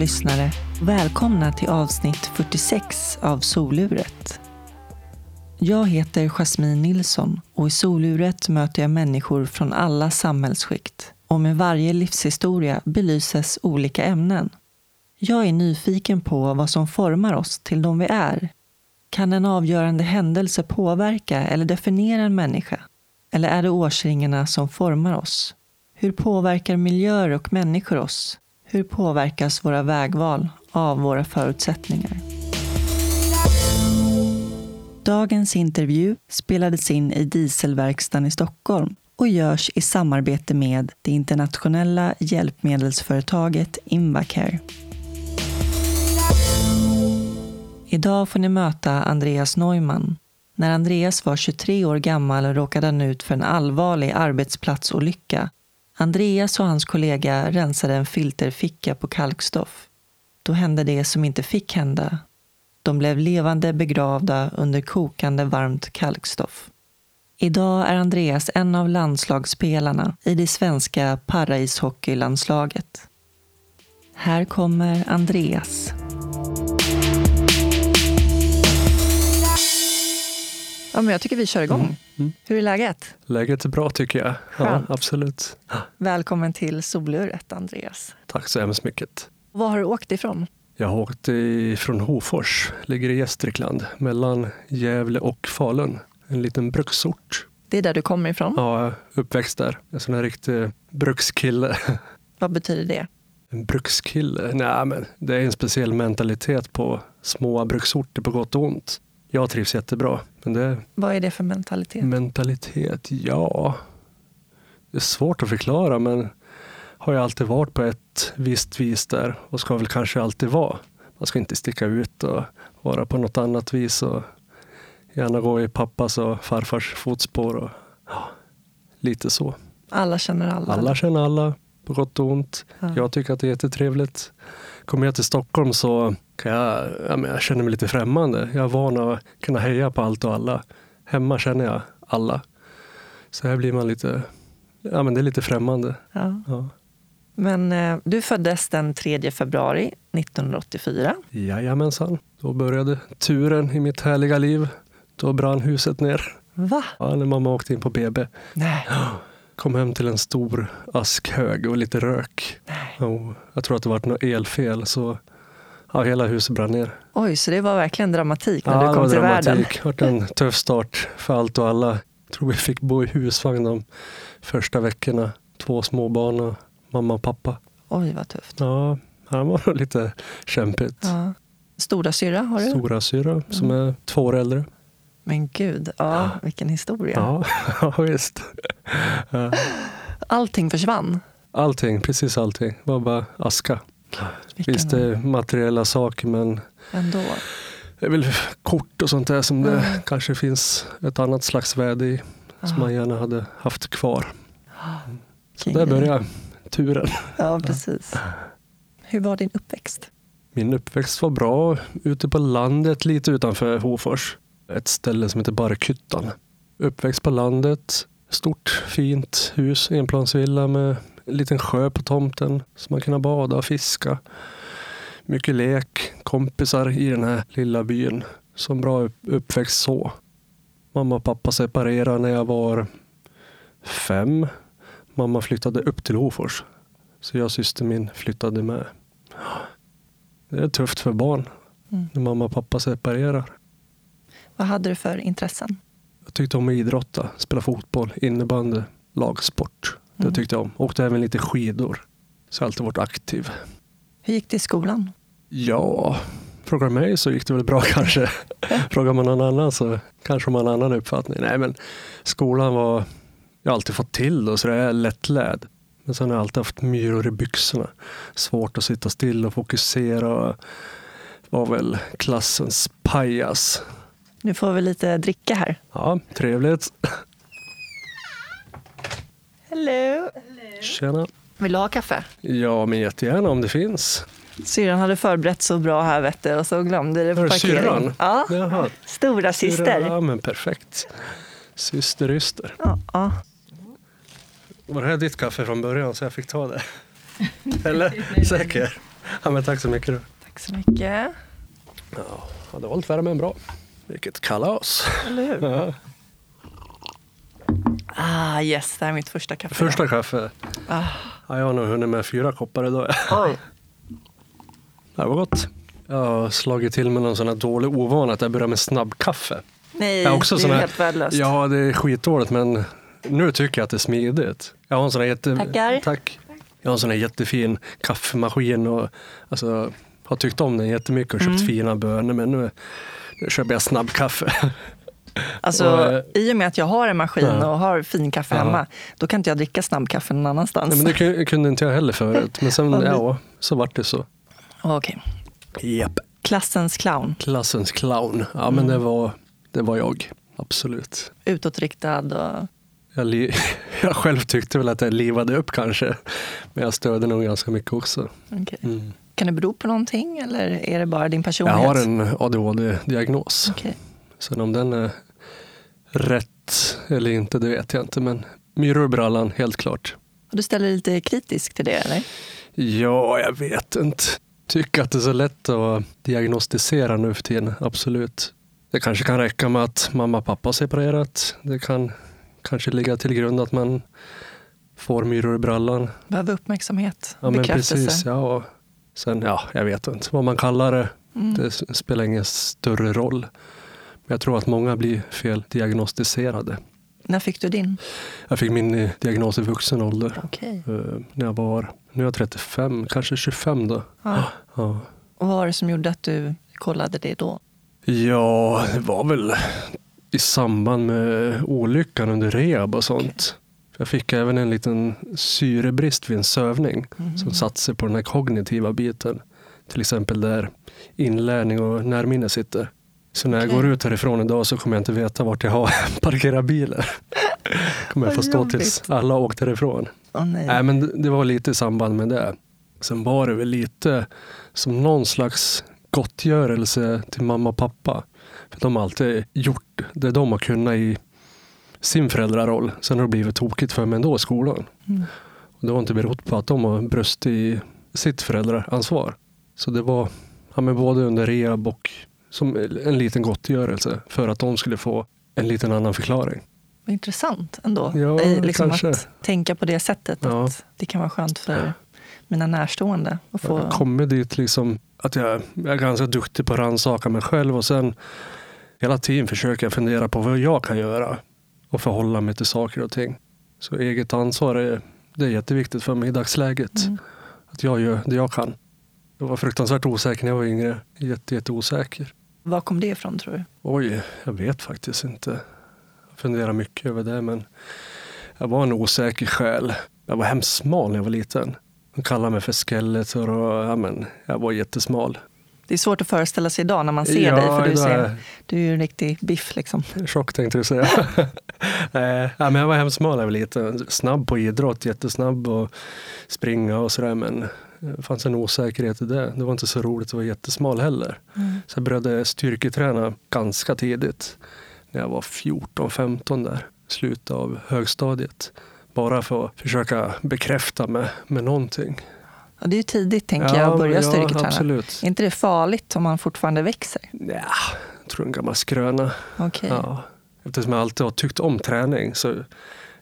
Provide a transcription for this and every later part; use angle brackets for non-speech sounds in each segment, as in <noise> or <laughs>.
Lyssnare! Välkomna till avsnitt 46 av Soluret. Jag heter Jasmine Nilsson och i Soluret möter jag människor från alla samhällsskikt och med varje livshistoria belyses olika ämnen. Jag är nyfiken på vad som formar oss till de vi är. Kan en avgörande händelse påverka eller definiera en människa? Eller är det årsringarna som formar oss? Hur påverkar miljöer och människor oss? Hur påverkas våra vägval av våra förutsättningar? Dagens intervju spelades in i Dieselverkstan i Stockholm och görs i samarbete med det internationella hjälpmedelsföretaget Invacare. Idag får ni möta Andreas Neumann. När Andreas var 23 år gammal råkade han ut för en allvarlig arbetsplatsolycka Andreas och hans kollega rensade en filterficka på kalkstoff. Då hände det som inte fick hända. De blev levande begravda under kokande varmt kalkstoff. Idag är Andreas en av landslagsspelarna i det svenska paraishockeylandslaget. Här kommer Andreas. Ja, men jag tycker vi kör igång. Mm. Mm. Hur är läget? Läget är bra tycker jag. Ja, absolut. Välkommen till Soluret, Andreas. Tack så hemskt mycket. Var har du åkt ifrån? Jag har åkt ifrån Hofors, ligger i Gästrikland, mellan Gävle och Falun. En liten bruksort. Det är där du kommer ifrån? Ja, uppväxt där. En sån här riktig brukskille. <laughs> Vad betyder det? En brukskille? Nej, men det är en speciell mentalitet på små bruksorter på gott och ont. Jag trivs jättebra. Men det, Vad är det för mentalitet? Mentalitet, ja. Det är svårt att förklara men har jag alltid varit på ett visst vis där och ska väl kanske alltid vara. Man ska inte sticka ut och vara på något annat vis och gärna gå i pappas och farfars fotspår. Och, ja, lite så. Alla känner alla? Alla känner alla, på gott och ont. Ja. Jag tycker att det är jättetrevligt. Kommer jag till Stockholm så kan jag, ja, men jag känner mig lite främmande. Jag är van att kunna heja på allt och alla. Hemma känner jag alla. Så här blir man lite, ja men det är lite främmande. Ja. ja. Men eh, du föddes den 3 februari 1984. Jajamensan. Då började turen i mitt härliga liv. Då brann huset ner. Va? Ja, när mamma åkte in på BB. Nej. Kom hem till en stor askhög och lite rök. Nej. Och jag tror att det var något elfel så Ja, hela huset brann ner. Oj, så det var verkligen dramatik när ja, du kom till dramatik. världen? Ja, det var en <laughs> tuff start för allt och alla. Jag tror vi fick bo i husvagn de första veckorna. Två småbarn och mamma och pappa. Oj, vad tufft. Ja, det var lite kämpigt. Ja. Stora syra har du? Stora syra som är två år äldre. Men gud, ja, vilken historia. Ja, <laughs> visst. Allting försvann? Allting, precis allting. Det var bara aska. Vilken... Visst, det är materiella saker men Ändå. det är väl kort och sånt där som mm. det kanske finns ett annat slags värde i. Aha. Som man gärna hade haft kvar. Mm. Så där började turen. Ja, precis. Hur var din uppväxt? Min uppväxt var bra ute på landet lite utanför Hofors. Ett ställe som heter Barkhyttan. Uppväxt på landet, stort fint hus, enplansvilla med en liten sjö på tomten så man kunde bada och fiska. Mycket lek, kompisar i den här lilla byn. Så en bra uppväxt så. Mamma och pappa separerade när jag var fem. Mamma flyttade upp till Hofors. Så jag och syster min flyttade med. Det är tufft för barn mm. när mamma och pappa separerar. Vad hade du för intressen? Jag tyckte om att idrotta, spela fotboll, innebandy, lagsport. Det mm. tyckte jag om. Åkte även lite skidor. Så jag har alltid varit aktiv. Hur gick det i skolan? Ja, frågar mig så gick det väl bra <laughs> kanske. frågar man någon annan så kanske man har en annan uppfattning. Nej men skolan var, jag har alltid fått till det så det är lättlärd. Men sen har jag alltid haft myror i byxorna. Svårt att sitta still och fokusera. Var väl klassens pajas. Nu får vi lite dricka här. Ja, trevligt. Hello. Tjena. Vill du ha kaffe? Ja, men jättegärna om det finns. Syrran hade förberett så bra här vet du, och så glömde det på parkeringen. Syrran? Ja, Jaha. stora syster. Ja, men perfekt. Syster Yster. Ja, ja. Var det här ditt kaffe från början så jag fick ta det? <laughs> Eller? Säker? Ja, men tack så mycket. Då. Tack så mycket. Ja, det har hållit värmen bra. Vilket kalas. Eller hur? Ja. Ah, yes, det här är mitt första kaffe. Första kaffe. Ah. Ja, jag har nog hunnit med fyra koppar idag. Oj. <laughs> Det var gott. Jag har slagit till med någon sån här dålig ovana att jag börjar med snabbkaffe. Nej, Jag också det är sån här- helt värdelöst. Ja, det är skitdåligt men nu tycker jag att det är smidigt. Jag har en sån här jätte... Tackar. Tack. Jag har en sån här jättefin kaffemaskin och alltså, har tyckt om den jättemycket och köpt Mm. fina bönor men nu köper jag snabbkaffe. <laughs> Alltså, Och, eh, I och med att jag har en maskin Ja. och har fin kaffe Ja. hemma, då kan inte jag dricka snabbkaffe någon annanstans. Nej, men det kun- kunde inte jag heller förut. Men sen, <laughs> ja, så vart det så. Okej. Japp. Klassens clown. Klassens clown. Ja, Mm. men det var, det var jag. Absolut. Utåtriktad och... Jag, <laughs> jag själv tyckte väl att jag livade upp kanske. Men jag stödde nog ganska mycket också. okej. Mm. Kan det bero på någonting eller är det bara din Jag personlighet? har en ADHD-diagnos. Okej. Sen om den är rätt eller inte, det vet jag inte. Men myror i brallan, helt klart. Och Du ställer dig lite kritisk till det eller? Ja, jag vet inte. Tycker att det är så lätt att diagnostisera nu för tiden, absolut. Det kanske kan räcka med att mamma och pappa har separerat. Det kan kanske ligga till grund att man får myror i brallan. Behöver uppmärksamhet, Ja, men bekräftelse. precis. Ja, sen, ja, jag vet inte vad man kallar det. Mm. Det spelar ingen större roll. Men jag tror att många blir fel diagnostiserade. När fick du din? Jag fick min eh, diagnos i vuxen ålder. Okej. eh, När jag var, nu är jag 35, kanske 25 då. Ja. Ja. Och vad var det som gjorde att du kollade det då? Ja, det var väl i samband med olyckan under rehab och sånt. Jag fick även en liten syrebrist vid en sövning Mhm. som satte sig på den här kognitiva biten. Till exempel där inlärning och närminne sitter. Så när jag Okej. går ut härifrån idag så kommer jag inte veta vart jag har <laughs> parkerat bilen. kommer jag få stå jobbigt. tills alla har åkt härifrån. Åh nej. Nej, men det- det var lite i samband med det. Sen var det väl lite som någon slags gottgörelse till mamma och pappa. För de har alltid gjort det de har kunnat i sin föräldraroll. Sen har det blivit tokigt för mig ändå i skolan. Mm. Och det har inte berott på att de har brustit i sitt föräldraansvar. Så det var ja, men både under rehab och som en liten gottgörelse för att de skulle få en liten annan förklaring. Intressant ändå. Ja, liksom att tänka på det sättet. Ja. Att det kan vara skönt för mina närstående att Jag få... har kommit dit liksom att jag, jag är ganska duktig på att rannsaka mig själv och sen hela tiden försöker jag fundera på vad jag kan göra och förhålla mig till saker och ting. Så eget ansvar är, det är jätteviktigt för mig i dagsläget. Mm. Att jag gör det jag kan. Jag var fruktansvärt osäker när jag var yngre. Jätte, jätte osäker. Var kom det ifrån tror du? Oj, jag vet faktiskt inte. Jag funderar mycket över det men jag var en osäker själ. Jag var hemskt smal när jag var liten. De kallade mig för Skeletor och ja, men, jag var jättesmal. Det är svårt att föreställa sig idag när man ser Ja, dig. För du, ser, är- du är ju en riktig biff liksom. <laughs> Chock tänkte du säga. Nej, <laughs> ja, men jag var hemskt smal var liten. Snabb på idrott, jättesnabb och springa och sådär. Men det fanns en osäkerhet i det. Det var inte så roligt att vara jättesmal heller. Mm. Så jag började styrketräna ganska tidigt. När jag var 14-15 där. Slutet av högstadiet. Bara för att försöka bekräfta mig med någonting. Och det är ju tidigt tänker jag att börja ja, styrketräna. absolut. Är inte det farligt om man fortfarande växer? Ja, jag tror en gammal skröna. Okej. Ja. Eftersom jag alltid har tyckt om träning så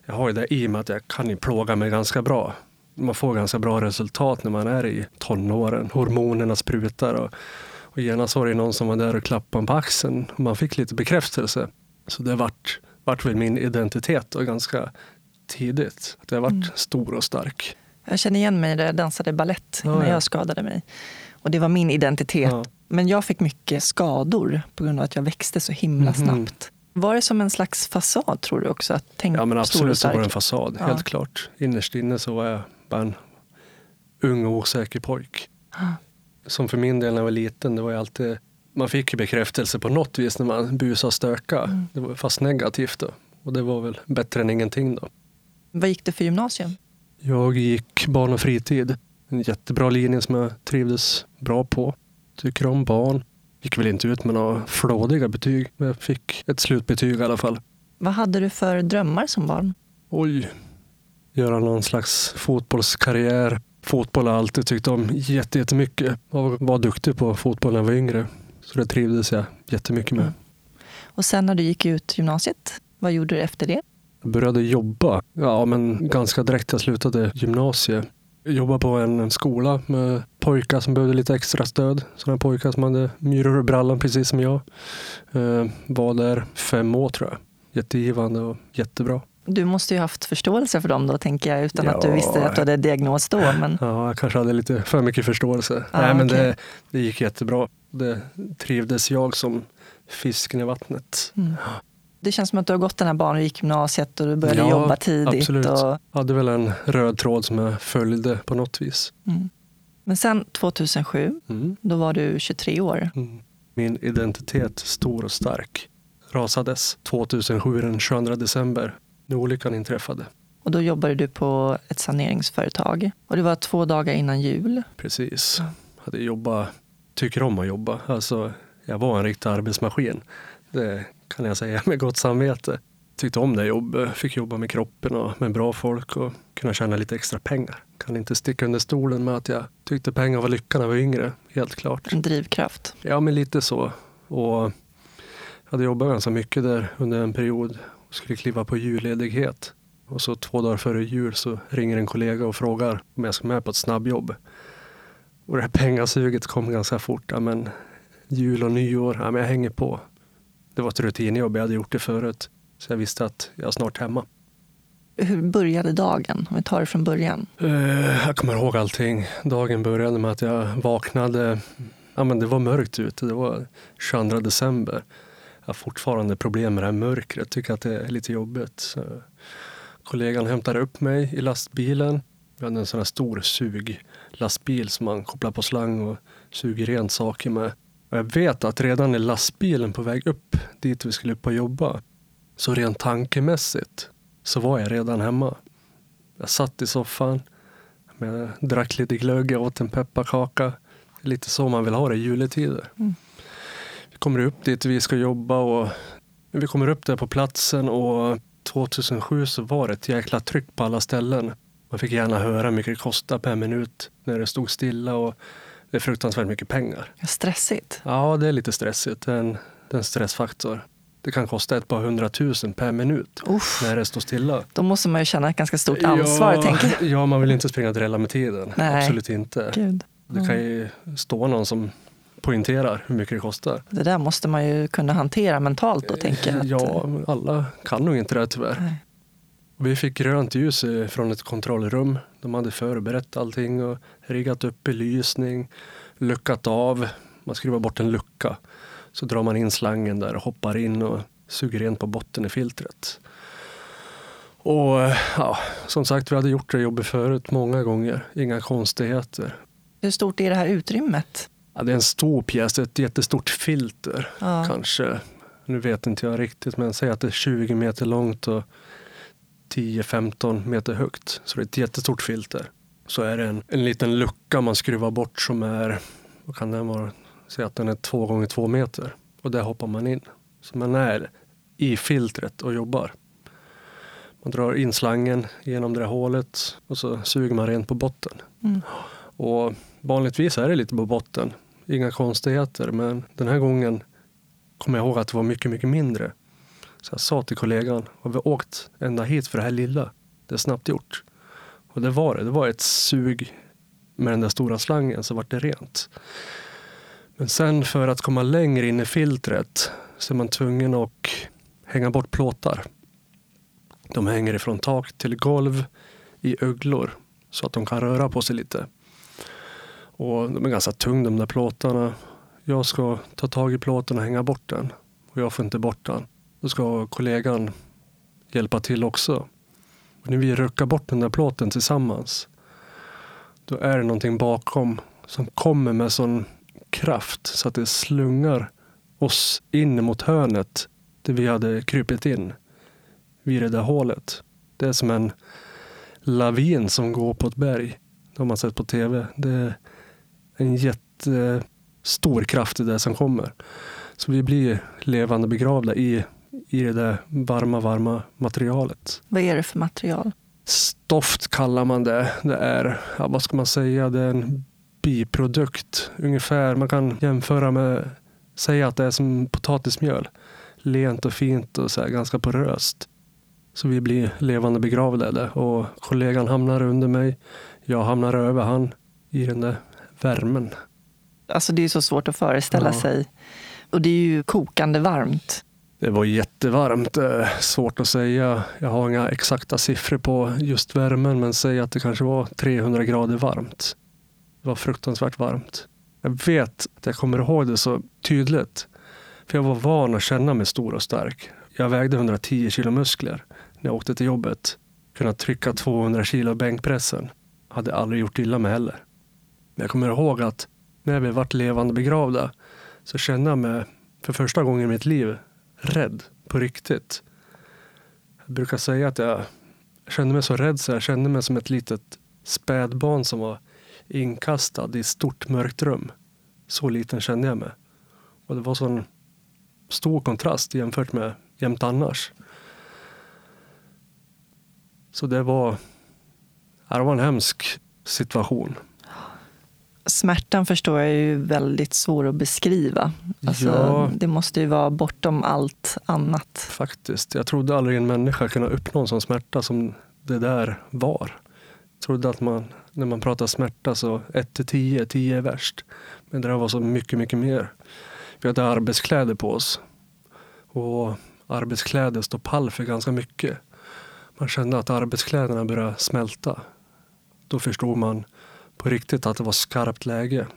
jag har ju det i mig att jag kan ju plåga mig ganska bra. Man får ganska bra resultat när man är i tonåren. Hormonerna sprutar och, och genast var det någon som var där och klappade på axeln. Och man fick lite bekräftelse. Så det vart, vart väl min identitet och ganska tidigt. Att jag vart Mm. stor och stark. Jag känner igen mig där jag dansade ballett när ja. jag skadade mig. Och det var min identitet. Ja. Men jag fick mycket skador på grund av att jag växte så himla Mhm. snabbt. Var det som en slags fasad tror du också? Att tänka Ja men absolut så var det en fasad, Ja. helt klart. Innerst inne så var jag bara en ung och osäker pojk. Ja. Som för min del när jag var liten, det var ju alltid man fick ju bekräftelse på något vis när man busade och stöka. Mm. Det var fast negativt då. Och det var väl bättre än ingenting då. Vad gick det för gymnasium? Jag gick barn och fritid. En jättebra linje som jag trivdes bra på. Tycker om barn. Gick väl inte ut med några flådiga betyg, men jag fick ett slutbetyg i alla fall. Vad hade du för drömmar som barn? Oj. Göra någon slags fotbollskarriär. Fotboll har jag alltid tyckt om jätte- jättemycket. Jag var duktig på fotboll när jag var yngre. Så det trivdes jag jättemycket med. Mm. Och sen när du gick ut gymnasiet, vad gjorde du efter det? Jag började jobba ja, men ganska direkt jag slutade gymnasiet. Jag jobbade på en skola med pojkar som behövde lite extra stöd. Sådana pojkar som hade myror i brallan precis som jag. Eh, var där fem år tror jag. Jättegivande och jättebra. Du måste ju haft förståelse för dem då, tänker jag, utan att du Ja. visste att du hade diagnos då. Men... Ja, jag kanske hade lite för mycket förståelse. Ah, Nej, men okej. det, det gick jättebra. Det trivdes jag som fisken i vattnet. Mm. Det känns som att du har gått den här banan, du gick gymnasiet och du började Ja, jobba tidigt. absolut. Och... hade väl en röd tråd som jag följde på något vis. Mm. Men sen 2007, Mm. då var du 23 år. Mm. Min identitet, stor och stark, rasades 2007 den 22 december när olyckan inträffade. Och då jobbade du på ett saneringsföretag. Och det var två dagar innan jul. Precis. Ja. Hade jobbat, tycker om att jobba. Alltså, jag var en riktig arbetsmaskin. Det kan jag säga med gott samvete. Tyckte om det jobbet. Fick jobba med kroppen och med bra folk och kunna tjäna lite extra pengar. Kan inte sticka under stolen med att jag tyckte pengar var lyckan när jag var yngre. Helt klart. En drivkraft. Ja, men lite så. Och jag hade jobbat ganska mycket där under en period och skulle kliva på julledighet. Och så två dagar före jul så ringer en kollega och frågar om jag ska med på ett snabbjobb. Och det här pengasuget kom ganska fort. Ja, men jul och nyår, ja, men jag hänger på. Det var ett rutinjobb, jag hade gjort det förut. Så jag visste att jag är snart hemma. Hur började dagen? Om vi tar det från början. Eh, Jag kommer ihåg allting. Dagen började med att jag vaknade. Ja, men det var mörkt ute. Det var 22 december. Jag har fortfarande problem med det här mörkret. Tycker att det är lite jobbigt. Så kollegan hämtade upp mig i lastbilen. Vi hade en sån här stor suglastbil som man kopplar på slang och suger rent saker med. Och jag vet att redan i lastbilen på väg upp dit vi skulle upp och jobba så rent tankemässigt så var jag redan hemma. Jag satt i soffan, jag drack lite glögg, jag åt en pepparkaka. Lite så man vill ha det i juletider. Mm. Vi kommer upp dit vi ska jobba och vi kommer upp där på platsen och 2007 så var det ett jäkla tryck på alla ställen. Man fick gärna höra hur mycket det kostade per minut när det stod stilla och det är fruktansvärt mycket pengar. Stressigt. Ja, det är lite stressigt. Det är en, det är en stressfaktor. Det kan kosta ett par hundratusen per minut Uff, när det står stilla. då måste man ju känna ett ganska stort ansvar, ja, tänker jag. <laughs> Ja, man vill inte springa och drälla med tiden. Nej. Absolut inte. Gud. Det kan ju stå någon som poängterar hur mycket det kostar. Det där måste man ju kunna hantera mentalt då, tänker jag. att- Ja, alla kan nog inte det tyvärr. Nej. Vi fick grönt ljus eh, från ett kontrollrum. De hade förberett allting och riggat upp belysning, luckat av. Man skruvar bort en lucka. Så drar man in slangen där och hoppar in och suger rent på botten i filtret. Och eh, ja, som sagt, vi hade gjort det jobbet förut många gånger. Inga konstigheter. Hur stort är det här utrymmet? Ja, det är en stor pjäs, ett jättestort filter. Ja. Kanske, nu vet inte jag riktigt, men säg att det är 20 meter långt och 10-15 meter högt. Så det är ett jättestort filter. Så är det en, en liten lucka man skruvar bort som är, vad kan den vara, säg att den är 2 gånger 2 meter. Och där hoppar man in. Så man är i filtret och jobbar. Man drar in slangen genom det där hålet och så suger man rent på botten. Mm. Och vanligtvis är det lite på botten. Inga konstigheter, men den här gången kommer jag ihåg att det var mycket, mycket mindre. Så jag sa till kollegan, har vi åkt ända hit för det här lilla? Det är snabbt gjort. Och det var det. Det var ett sug med den där stora slangen så vart det rent. Men sen för att komma längre in i filtret så är man tvungen att hänga bort plåtar. De hänger ifrån tak till golv i öglor så att de kan röra på sig lite. Och de är ganska tunga de där plåtarna. Jag ska ta tag i plåten och hänga bort den. Och jag får inte bort den. Då ska kollegan hjälpa till också. Och när vi ruckar bort den där plåten tillsammans. Då är det någonting bakom som kommer med sån kraft så att det slungar oss in mot hörnet där vi hade krypit in. Vid det där hålet. Det är som en lavin som går på ett berg. Det har man sett på tv. Det är en jättestor kraft i det som kommer. Så vi blir levande begravda i, i det där varma, varma materialet. Vad är det för material? stoft kallar man det. Det är, ja, vad ska man säga, det är en biprodukt ungefär. Man kan jämföra med, säga att det är som potatismjöl. Lent och fint och så ganska poröst. Så vi blir levande begravda och kollegan hamnar under mig. Jag hamnar över han i den där värmen. Alltså det är så svårt att föreställa ja. sig. Och det är ju kokande varmt. Det var jättevarmt. Eh, svårt att säga. Jag har inga exakta siffror på just värmen, men säg att det kanske var 300 grader varmt. Det var fruktansvärt varmt. Jag vet att jag kommer ihåg det så tydligt. För jag var van att känna mig stor och stark. Jag vägde 110 kilo muskler när jag åkte till jobbet. Kunna trycka 200 kilo bänkpressen. Hade aldrig gjort illa mig heller. Men jag kommer ihåg att när vi vart levande begravda så kände jag mig för första gången i mitt liv rädd på riktigt. Jag brukar säga att jag kände mig så rädd så jag kände mig som ett litet spädbarn som var inkastad i ett stort mörkt rum. Så liten kände jag mig. Och det var sån stor kontrast jämfört med jämt annars. Så det var, det var en hemsk situation smärtan förstår jag ju väldigt svår att beskriva. Alltså, ja, det måste ju vara bortom allt annat. Faktiskt. Jag trodde aldrig en människa kunde uppnå en sån smärta som det där var. Jag trodde att man, när man pratar smärta så 1 till 10, 10 är värst. Men det där var så mycket, mycket mer. Vi hade arbetskläder på oss. Och arbetskläder står pall för ganska mycket. Man kände att arbetskläderna började smälta. Då förstod man på riktigt att det var skarpt läge.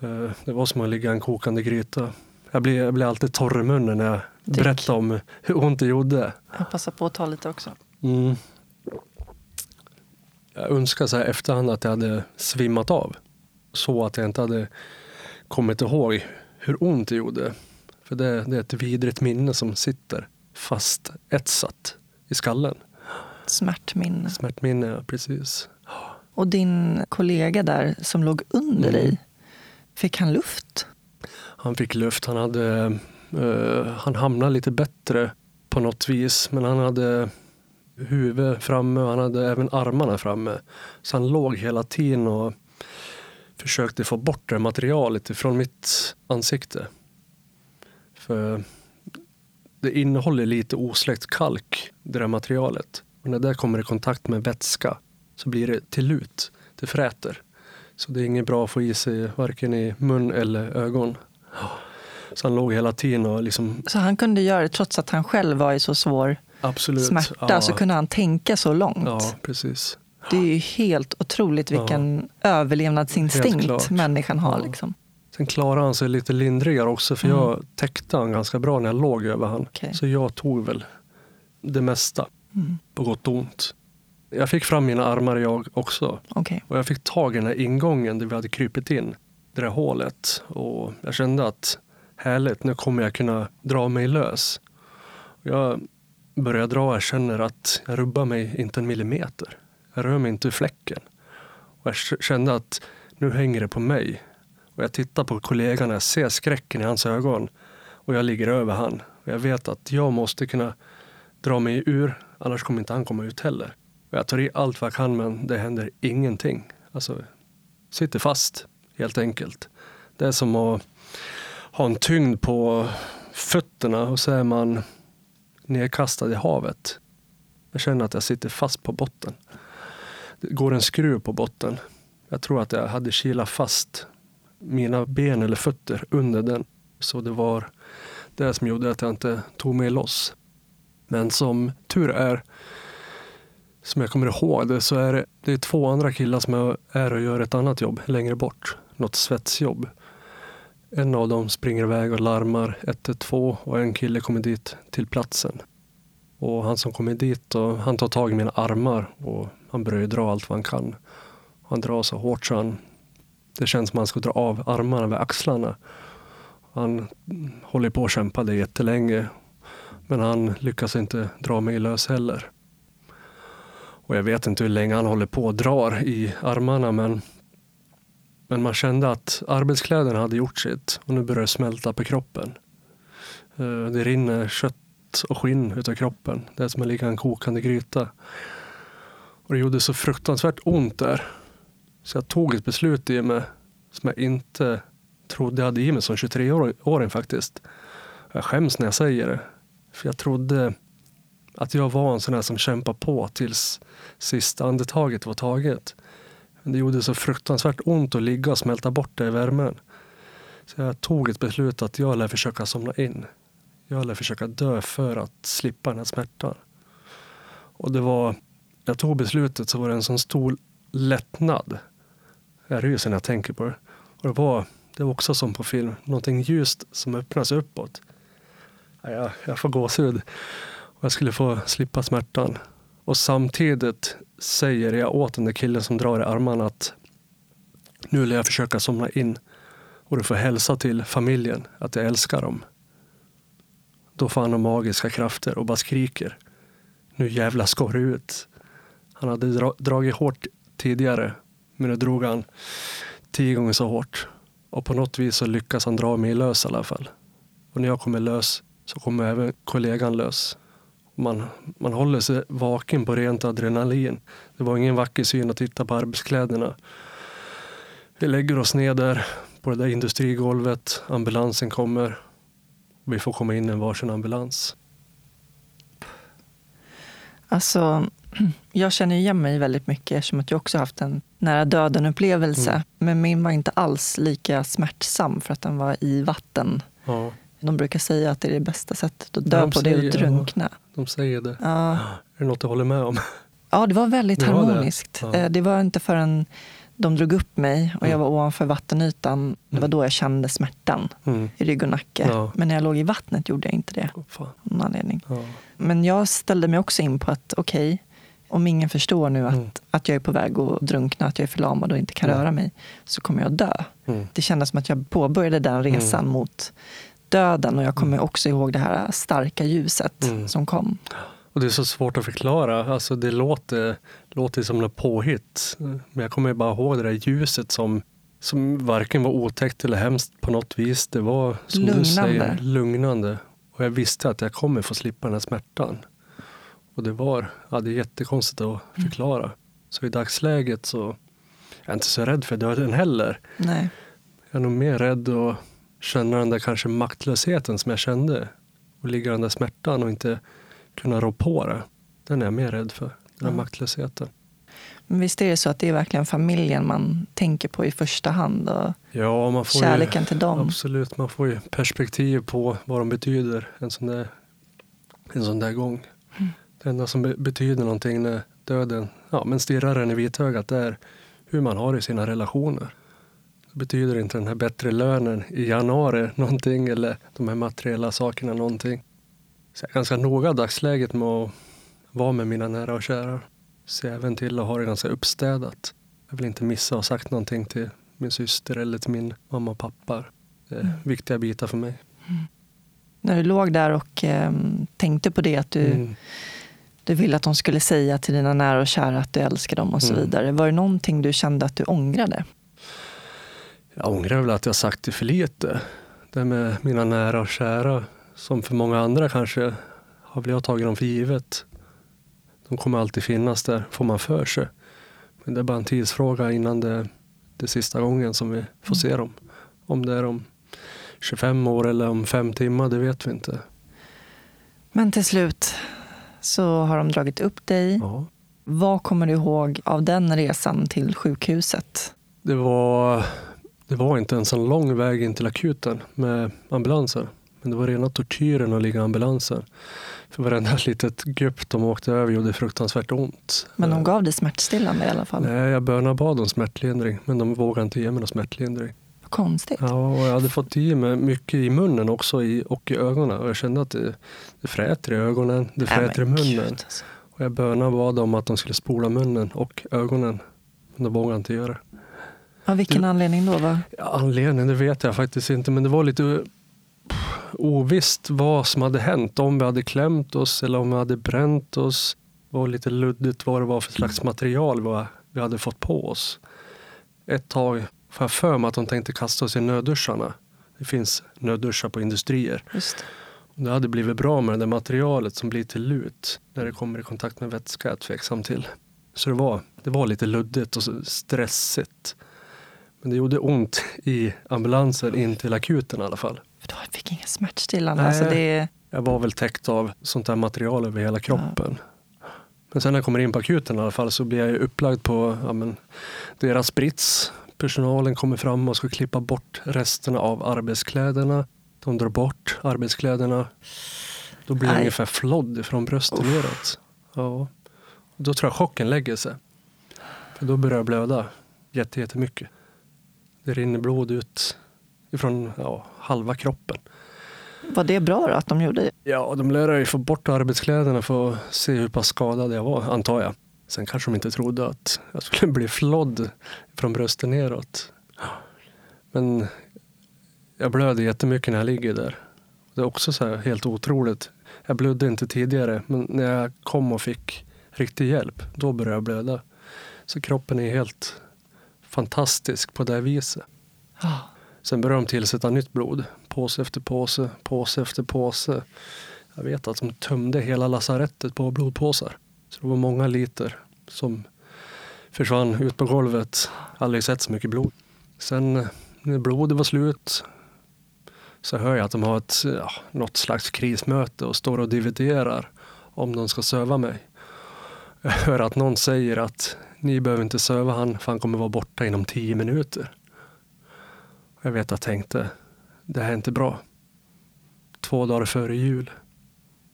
Eh, det var som att ligga i en kokande gryta. Jag blir, jag blir alltid torr i munnen när jag Tyck. berättar om hur ont det gjorde. Jag passar på att ta lite också. Mm. Jag önskar så här efterhand att jag hade svimmat av. Så att jag inte hade kommit ihåg hur ont det gjorde. För det, det är ett vidrigt minne som sitter fast etsat i skallen. Smärtminne. Smärtminne, precis. Och din kollega där som låg under mm. dig, fick han luft? Han fick luft. Han, hade, uh, han hamnade lite bättre på något vis. Men han hade huvudet framme och han hade även armarna framme. Så han låg hela tiden och försökte få bort det materialet ifrån mitt ansikte. För det innehåller lite osläckt kalk, det där materialet. Och när det kommer i kontakt med vätska så blir det till lut. Det fräter. Så det är inget bra att få i sig varken i mun eller ögon. Så han låg hela tiden och liksom... Så han kunde göra det trots att han själv var i så svår Absolut. smärta? Ja. Så kunde han tänka så långt? Ja, precis. Det är ju helt otroligt vilken ja. överlevnadsinstinkt människan har. Ja. Liksom. Sen klarade han sig lite lindrigare också för mm. jag täckte han ganska bra när jag låg över han. Okay. Så jag tog väl det mesta, mm. på gott och ont. Jag fick fram mina armar jag också. Okay. Och jag fick tag i den här ingången där vi hade krypit in. Det där hålet. Och jag kände att härligt, nu kommer jag kunna dra mig lös. Jag börjar dra, jag känner att jag rubbar mig inte en millimeter. Jag rör mig inte ur fläcken. Och jag kände att nu hänger det på mig. Och jag tittar på kollegan och jag ser skräcken i hans ögon. Och jag ligger över han. Och jag vet att jag måste kunna dra mig ur, annars kommer inte han komma ut heller. Jag tar i allt vad jag kan men det händer ingenting. Alltså, sitter fast helt enkelt. Det är som att ha en tyngd på fötterna och så är man nedkastad i havet. Jag känner att jag sitter fast på botten. Det går en skruv på botten. Jag tror att jag hade kilat fast mina ben eller fötter under den. Så det var det som gjorde att jag inte tog mig loss. Men som tur är som jag kommer ihåg det så är det, det är två andra killar som är och gör ett annat jobb längre bort. Något svetsjobb. En av dem springer iväg och larmar 112 och en kille kommer dit till platsen. Och han som kommer dit, och, han tar tag i mina armar och han börjar dra allt vad han kan. Han drar så hårt så han, det känns som att han ska dra av armarna vid axlarna. Han håller på att kämpa det jättelänge. Men han lyckas inte dra mig lös heller. Och jag vet inte hur länge han håller på och drar i armarna men, men man kände att arbetskläderna hade gjort sitt och nu börjar det smälta på kroppen. Eh, det rinner kött och skinn utav kroppen. Det är som att ligga i en kokande gryta. Och det gjorde så fruktansvärt ont där. Så jag tog ett beslut i mig som jag inte trodde jag hade i mig som 23-åring faktiskt. Jag skäms när jag säger det. För jag trodde att jag var en sån där som kämpar på tills sista andetaget var taget. Det gjorde så fruktansvärt ont att ligga och smälta bort det i värmen. Så jag tog ett beslut att jag lär försöka somna in. Jag lär försöka dö för att slippa den här smärtan. Och det var, jag tog beslutet så var det en sån stor lättnad. Jag ryser när jag tänker på det. Och det var, det var också som på film, någonting ljust som öppnas uppåt. Jag, jag får gåshud. Och jag skulle få slippa smärtan. Och samtidigt säger jag åt den där killen som drar i armarna att nu vill jag försöka somna in och du får hälsa till familjen att jag älskar dem. Då får han magiska krafter och bara skriker. Nu jävla ska du ut. Han hade dra dragit hårt tidigare, men nu drog han tio gånger så hårt. Och på något vis så lyckas han dra mig lös i alla fall. Och när jag kommer lös så kommer även kollegan lös. Man, man håller sig vaken på rent adrenalin. Det var ingen vacker syn att titta på arbetskläderna. Vi lägger oss ner där på det där industrigolvet. Ambulansen kommer. Vi får komma in i en varsin ambulans. Alltså, jag känner igen mig väldigt mycket eftersom att jag också haft en nära döden-upplevelse. Mm. Men min var inte alls lika smärtsam för att den var i vatten. Ja. De brukar säga att det är det bästa sättet att dö de på, det är att drunkna. Ja, de säger det. Ja. Är det något du håller med om? Ja, det var väldigt harmoniskt. Var det. Ja. Eh, det var inte förrän de drog upp mig och jag mm. var ovanför vattenytan. Det var mm. då jag kände smärtan mm. i rygg och nacke. Ja. Men när jag låg i vattnet gjorde jag inte det. Av någon anledning. Ja. Men jag ställde mig också in på att okej, okay, om ingen förstår nu att, mm. att jag är på väg att drunkna, att jag är förlamad och inte kan röra mig, så kommer jag dö. Mm. Det kändes som att jag påbörjade den resan mm. mot döden och jag kommer också ihåg det här starka ljuset som kom. Och det är så svårt att förklara. Alltså det låter, låter som något påhitt. Men jag kommer bara ihåg det där ljuset som, som varken var otäckt eller hemskt på något vis. Det var som lugnande. du säger, lugnande. Och jag visste att jag kommer få slippa den här smärtan. Och det var ja, det är jättekonstigt att förklara. Mm. Så i dagsläget så är jag inte så rädd för döden heller. Nej. Jag är nog mer rädd att känna den där kanske maktlösheten som jag kände. Och ligga den där smärtan och inte kunna rå på det. Den är jag mer rädd för, den här ja. maktlösheten. Men visst är det så att det är verkligen familjen man tänker på i första hand? Och ja, man får kärleken ju, till dem? Absolut, man får ju perspektiv på vad de betyder en sån där, en sån där gång. Mm. Det enda som betyder någonting när döden ja, men stirrar en i vitögat är hur man har i sina relationer. Det betyder inte den här bättre lönen i januari någonting eller de här materiella sakerna någonting. Så jag är ganska noga dagsläget med att vara med mina nära och kära. Se även till att ha det ganska uppstädat. Jag vill inte missa att ha sagt någonting till min syster eller till min mamma och pappa. Det är mm. viktiga bitar för mig. Mm. När du låg där och eh, tänkte på det, att du, mm. du ville att de skulle säga till dina nära och kära att du älskar dem och så mm. vidare. Var det någonting du kände att du ångrade? Jag ångrar väl att jag sagt det för lite. Det med mina nära och kära som för många andra kanske har jag tagit dem för givet. De kommer alltid finnas där, får man för sig. Men det är bara en tidsfråga innan det, det är sista gången som vi får se dem. Om det är om 25 år eller om fem timmar, det vet vi inte. Men till slut så har de dragit upp dig. Ja. Vad kommer du ihåg av den resan till sjukhuset? Det var, det var inte en så lång väg in till akuten med ambulansen. Men det var rena tortyren att ligga i ambulansen. För varenda <laughs> litet gupp de åkte över gjorde fruktansvärt ont. Men de gav dig smärtstillande i alla fall? Nej, jag bönabad om smärtlindring. Men de vågade inte ge mig någon smärtlindring. Vad konstigt. Ja, och jag hade fått i mig mycket i munnen också i, och i ögonen. Och jag kände att det, det fräter i ögonen, det fräter i munnen. Alltså. Och jag bönabad om att de skulle spola munnen och ögonen. Men de vågade inte göra det. Av vilken det, anledning då? Va? Ja, anledning, det vet jag faktiskt inte. Men det var lite ovisst vad som hade hänt. Om vi hade klämt oss eller om vi hade bränt oss. Det var lite luddigt vad det var för slags material vi hade fått på oss. Ett tag får jag för mig att de tänkte kasta oss i nödduscharna. Det finns nödduschar på industrier. Just. Det hade blivit bra med det materialet som blir till lut när det kommer i kontakt med vätska, är jag tveksam till. Så det var, det var lite luddigt och stressigt. Men det gjorde ont i ambulansen in till akuten i alla fall. För du fick inga smärtstillande? Alltså det... Jag var väl täckt av sånt där material över hela kroppen. Ja. Men sen när jag kommer in på akuten i alla fall så blir jag upplagd på ja, men, deras sprits. Personalen kommer fram och ska klippa bort resterna av arbetskläderna. De drar bort arbetskläderna. Då blir jag ungefär flodd från neråt. Ja. Då tror jag chocken lägger sig. För då börjar jag blöda jättemycket. Det rinner blod ut ifrån ja, halva kroppen. Var det bra då, att de gjorde det? Ja, de lär ju få bort arbetskläderna för att se hur pass skadad jag var, antar jag. Sen kanske de inte trodde att jag skulle bli flodd från bröstet neråt. Men jag blöder jättemycket när jag ligger där. Det är också så helt otroligt. Jag blödde inte tidigare, men när jag kom och fick riktig hjälp, då började jag blöda. Så kroppen är helt fantastisk på det viset. Oh. Sen började de tillsätta nytt blod. Påse efter påse, påse efter påse. Jag vet att de tömde hela lasarettet på blodpåsar. Så det var många liter som försvann ut på golvet. Aldrig sett så mycket blod. Sen när blodet var slut så hör jag att de har ett, ja, något slags krismöte och står och dividerar om de ska söva mig. Jag hör att någon säger att ni behöver inte söva han för han kommer vara borta inom tio minuter. Jag vet att jag tänkte, det här är inte bra. Två dagar före jul.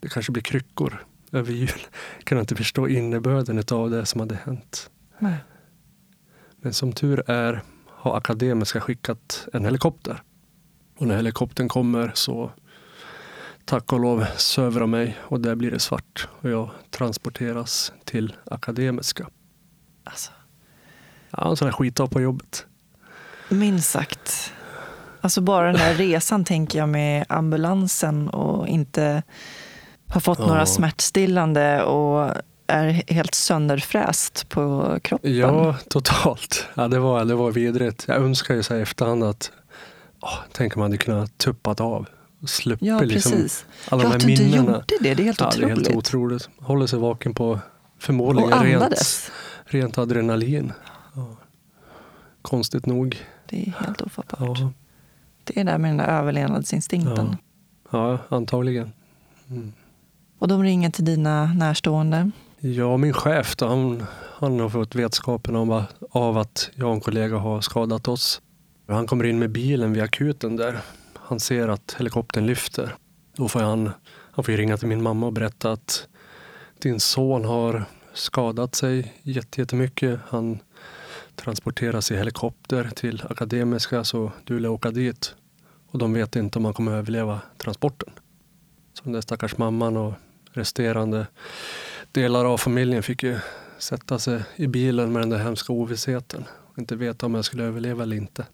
Det kanske blir kryckor över jul. Jag kan inte förstå innebörden av det som hade hänt. Nej. Men som tur är har Akademiska skickat en helikopter. Och när helikoptern kommer så tack och lov söver de mig och där blir det svart och jag transporteras till Akademiska. Alltså. Ja, en sån där skitdag på jobbet. Minst sagt. Alltså bara den här resan tänker jag med ambulansen och inte har fått ja. några smärtstillande och är helt sönderfräst på kroppen. Ja, totalt. Ja, det, var, det var vidrigt. Jag önskar ju så här efterhand att oh, tänk om man hade kunnat tuppat av. Sluppit ja, liksom precis. alla ja, de här minnena. Att du inte gjorde det. Det är helt ja, otroligt. Det är helt otroligt. Håller sig vaken på förmodligen rent, rent adrenalin. Ja. Konstigt nog. Det är helt ofattbart. Ja. Det är där med den där överlevnadsinstinkten. Ja, ja antagligen. Mm. Och de ringer till dina närstående? Ja, min chef då, han, han har fått vetskapen om, av att jag och en kollega har skadat oss. Han kommer in med bilen vid akuten där. Han ser att helikoptern lyfter. Då får han, han får ringa till min mamma och berätta att din son har skadat sig jättemycket. Han transporteras i helikopter till Akademiska så du lär åka dit. Och de vet inte om han kommer överleva transporten. Så den där stackars mamman och resterande delar av familjen fick ju sätta sig i bilen med den där hemska ovissheten. Och inte veta om jag skulle överleva eller inte.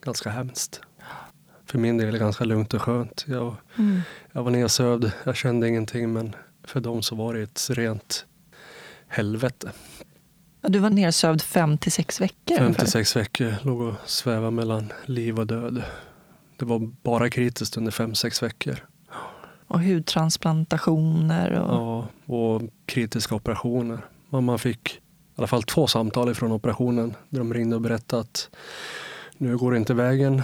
Ganska hemskt. För min del ganska lugnt och skönt. Jag, mm. jag var nedsövd, jag kände ingenting men för dem så var det ett rent helvete. Du var nedsövd fem till sex veckor? Fem till sex veckor. Låg och svävade mellan liv och död. Det var bara kritiskt under fem, sex veckor. Och hudtransplantationer? Och... Ja, och kritiska operationer. Mamma fick i alla fall två samtal från operationen där de ringde och berättade att nu går det inte vägen.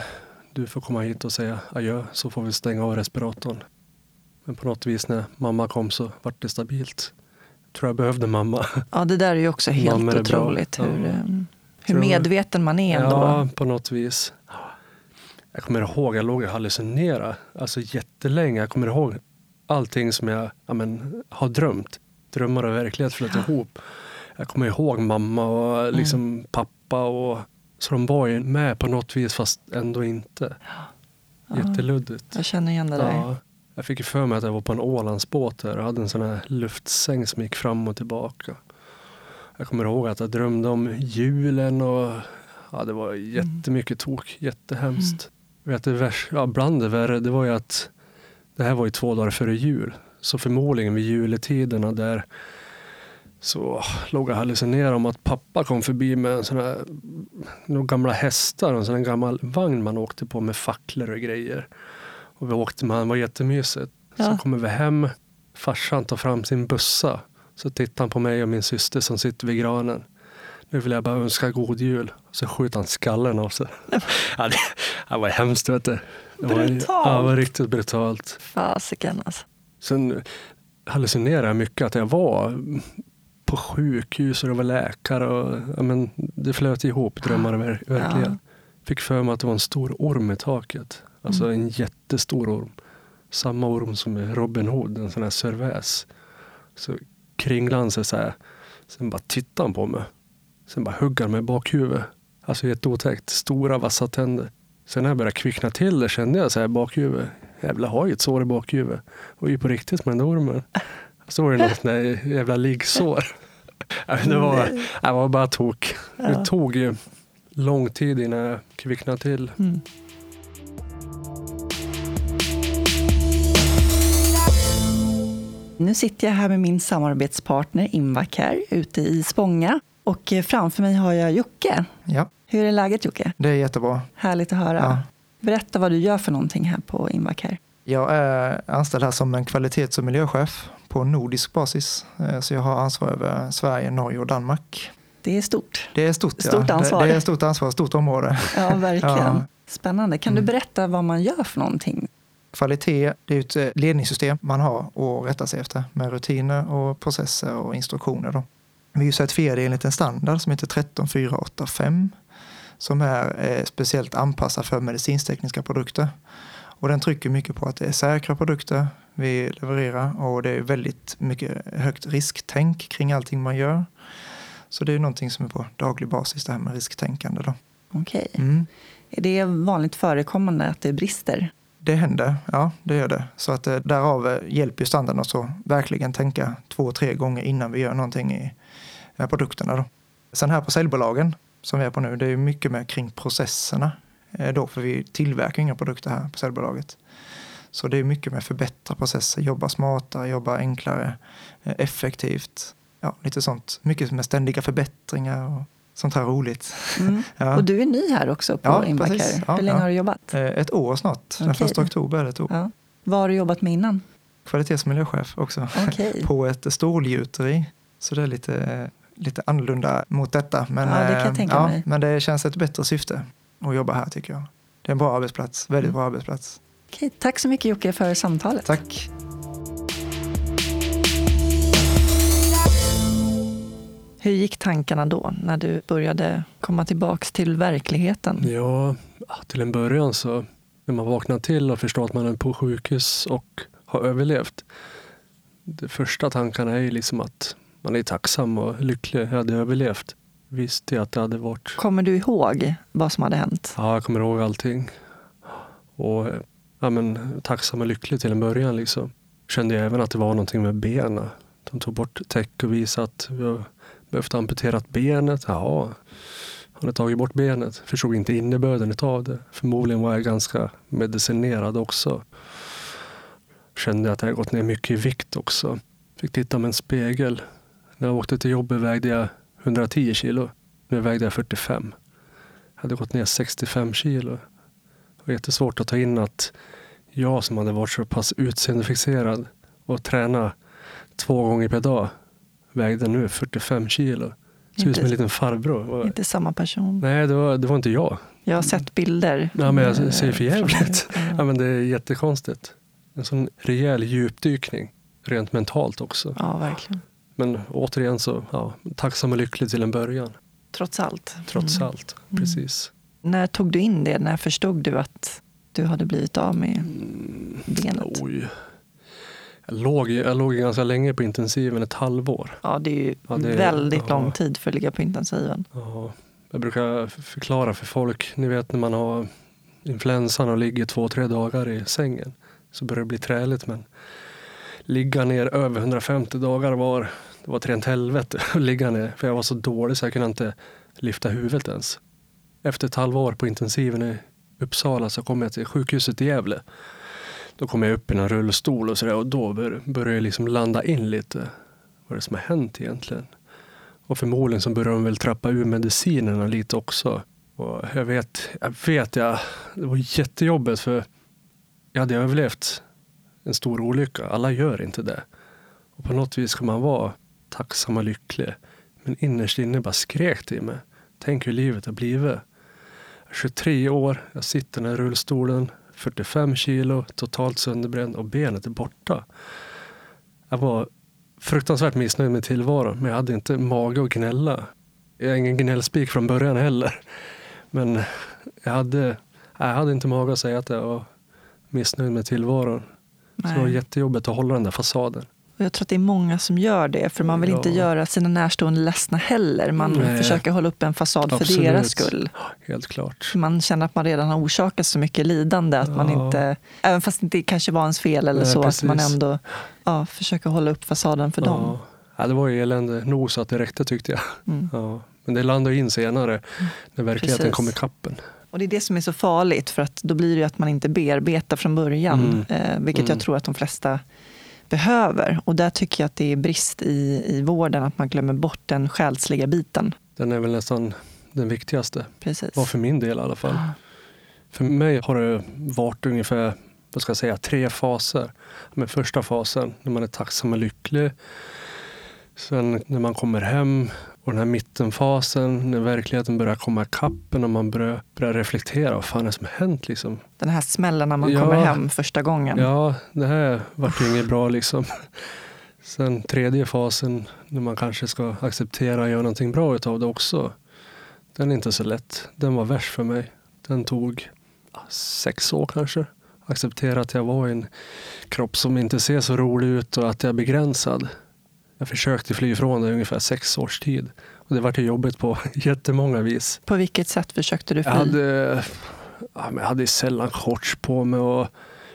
Du får komma hit och säga adjö så får vi stänga av respiratorn. Men på något vis när mamma kom så vart det stabilt tror jag behövde mamma. Ja, det där är ju också helt otroligt hur, ja. Eh, hur medveten man är ändå. Ja, på något vis. Jag kommer ihåg, jag låg och hallucinerade alltså jättelänge. Jag kommer ihåg allting som jag, jag men, har drömt. Drömmar och verklighet flöt ja. ihop. Jag kommer ihåg mamma och mm. liksom mm. pappa. Och, så de var ju med på något vis fast ändå inte. Ja. Jätteluddigt. Jag känner igen det där. Ja. Jag fick för mig att jag var på en Ålandsbåt där och hade en sån här luftsäng som gick fram och tillbaka. Jag kommer ihåg att jag drömde om julen och ja, det var jättemycket tok. Jättehemskt. Mm. Vet du, ja, bland det värre, det var ju att det här var ju två dagar före jul. Så förmodligen vid juletiderna där så låg jag hallucinerade om att pappa kom förbi med en sån här, några gamla hästar och en sån här gammal vagn man åkte på med facklor och grejer. Och vi åkte med, det var jättemysigt. Ja. Så kommer vi hem, farsan tar fram sin bussa. Så tittade han på mig och min syster som sitter vid granen. Nu vill jag bara önska god jul. Så skjuter han skallen av sig. <laughs> ja, det, det var hemskt vet du. Det var, Brutalt. ja, det var riktigt brutalt. Fasiken alltså. Sen hallucinerade jag mycket att jag var på sjukhus och det var läkare. Och, ja, men det flöt ihop drömmar ver- verkligen. Fick för mig att det var en stor orm i taket. Alltså en jättestor orm. Samma orm som Robin Hood, en sån här serväs. Så kringlade han sig så här. Sen bara tittade han på mig. Sen bara högg han mig i bakhuvudet. Alltså jätteotäckt. Stora vassa tänder. Sen när jag började kvickna till det kände jag så här i bakhuvudet. Jävlar, har ju ett sår i bakhuvudet. Och ju på riktigt med den där ormen. Så var det något där jävla liggsår. Det var, det var bara tok. Det tog ju lång tid innan jag kvicknade till. Mm. Nu sitter jag här med min samarbetspartner Invacare ute i Spånga. Och eh, framför mig har jag Jocke. Ja, Hur är läget Jocke? det är jättebra. Härligt att höra. Ja. Berätta vad du gör för någonting här på Invacare. Jag är anställd här som en kvalitets och miljöchef på nordisk basis. Eh, Så jag har ansvar över Sverige, Norge och Danmark. Det är stort. Det är stort, Stort ja. ansvar. Det, det är stort ansvar, stort område. Ja, verkligen. Ja. Spännande. Kan du Mm. berätta vad man gör för någonting? Kvalitet, det är ett eh, ledningssystem man har att rätta sig efter med rutiner och processer och instruktioner. Då. Vi är ju certifierade enligt en standard som heter 13485 som är eh, speciellt anpassad för medicinstekniska produkter. Och den trycker mycket på att det är säkra produkter vi levererar och det är väldigt mycket högt risktänk kring allting man gör. Så det är någonting som är på daglig basis det här med risktänkande. Då. Okej. Mm. Är det vanligt förekommande att det brister? Det händer, ja det gör det. Så att eh, därav eh, hjälper ju standarden oss att verkligen tänka två, tre gånger innan vi gör någonting i med produkterna. Då. Sen här på säljbolagen som vi är på nu, det är ju mycket mer kring processerna. Eh, då, för vi tillverkar inga produkter här på säljbolaget. Så det är mycket med förbättra processer, jobba smartare, jobba enklare, effektivt. Ja, lite sånt. Mycket med ständiga förbättringar och sånt här roligt. Mm. <laughs> Ja. Och du är ny här också på Ja, precis. Ja, Hur länge ja. har du jobbat? Eh, Ett år snart, den Okej. första oktober är det ett år. Vad har du jobbat med innan? Kvalitets och miljöchef också. Okej. <laughs> på ett stålgjuteri. Så det är lite, lite annorlunda mot detta. Men, Ja, det kan jag eh, tänka ja, men det känns ett bättre syfte att jobba här tycker jag. Det är en bra arbetsplats, väldigt Mm. bra arbetsplats. Okej, tack så mycket Jocke för samtalet. Tack. Hur gick tankarna då när du började komma tillbaks till verkligheten? Ja, till en början så när man vaknar till och förstår att man är på sjukhus och har överlevt. De första tankarna är liksom att man är tacksam och lycklig. Jag hade överlevt. Visste jag att det hade varit. Kommer du ihåg vad som hade hänt? Ja, jag kommer ihåg allting. Och ja, men, tacksam och lycklig till en början. Liksom. Kände jag även att det var någonting med benen. De tog bort täck och visade att behövt amputerat benet. Jaha, han hade tagit bort benet. Förstod inte innebörden av det. Förmodligen var jag ganska medicinerad också. Kände att jag gått ner mycket i vikt också. Fick titta med en spegel. När jag åkte till jobbet vägde jag 110 kilo. Nu vägde jag 45. Jag hade gått ner 65 kilo. Det var jättesvårt att ta in att jag som hade varit så pass utseendefixerad och tränat två gånger per dag vägde nu 45 kilo. Ser ut som en liten farbror. Inte samma person. Nej, det var, det var inte jag. Jag har sett bilder. Ja, men jag eh, ser för jävligt. Ja, men det är jättekonstigt. En sån rejäl djupdykning. Rent mentalt också. Ja, verkligen. Men återigen så, ja, tacksam och lycklig till en början. Trots allt. Trots Mm. allt. Mm. Precis. När tog du in det? När förstod du att du hade blivit av med Mm. benet? Oj. Jag låg, jag låg ganska länge på intensiven, ett halvår. Ja, det är ju Ja, det väldigt ja. lång tid för att ligga på intensiven. Ja, jag brukar förklara för folk, ni vet när man har influensan och ligger två, tre dagar i sängen så börjar det bli träligt. Men ligga ner över 150 dagar var, det var ett rent helvete <laughs> att ligga ner. För jag var så dålig så jag kunde inte lyfta huvudet ens. Efter ett halvår på intensiven i Uppsala så kom jag till sjukhuset i Gävle. Då kom jag upp i en rullstol och sådär och då bör- började jag liksom landa in lite. Vad är det som har hänt egentligen? Och förmodligen så började de väl trappa ur medicinerna lite också. Och jag vet, jag vet, jag, det var jättejobbigt för jag hade överlevt en stor olycka. Alla gör inte det. Och på något vis ska man vara tacksam och lycklig. Men innerst inne bara skrek det i mig. Tänk hur livet har blivit. Jag är 23 år, jag sitter i den här rullstolen, 45 kilo, totalt sönderbränd och benet är borta. Jag var fruktansvärt missnöjd med tillvaron, men jag hade inte mage att gnälla. Jag är ingen gnällspik från början heller. Men jag hade, jag hade inte mage att säga att jag var missnöjd med tillvaron. Så det var Nej. jättejobbigt att hålla den där fasaden. Och jag tror att det är många som gör det, för man vill inte Ja. göra sina närstående ledsna heller. Man Nej. försöker hålla upp en fasad för Absolut. deras skull. Helt klart. Man känner att man redan har orsakat så mycket lidande att man Ja. inte, även fast det inte kanske var ens fel eller Nej, så, att man precis. ändå ja, försöker hålla upp fasaden för dem. Ja. Ja, det var ju elände nog så att det räckte tyckte jag. Mm. Ja. Men det landade in senare när verkligheten Precis. kom i kappen. Och det är det som är så farligt, för att då blir det att man inte bearbetar från början, Mm. eh, vilket jag Mm. tror att de flesta behöver. Och där tycker jag att det är brist i, i vården, att man glömmer bort den själsliga biten. Den är väl nästan den viktigaste. Precis. Var för min del i alla fall. Ja. För mig har det varit ungefär vad ska jag säga, tre faser. Men första fasen när man är tacksam och lycklig. Sen när man kommer hem och den här mittenfasen när verkligheten börjar komma ikapp en och man börjar, börjar reflektera. Vad fan är det som har hänt liksom? Den här smällen när man Ja. kommer hem första gången. Ja, det här vart ju inget bra liksom. Sen tredje fasen när man kanske ska acceptera och göra någonting bra utav det också. Den är inte så lätt. Den var värst för mig. Den tog sex år kanske. Acceptera att jag var i en kropp som inte ser så rolig ut och att jag är begränsad. Jag försökte fly ifrån det i ungefär sex års tid. Och det vart ju jobbigt på <laughs> jättemånga vis. På vilket sätt försökte du fly? Jag hade, jag hade sällan shorts på mig och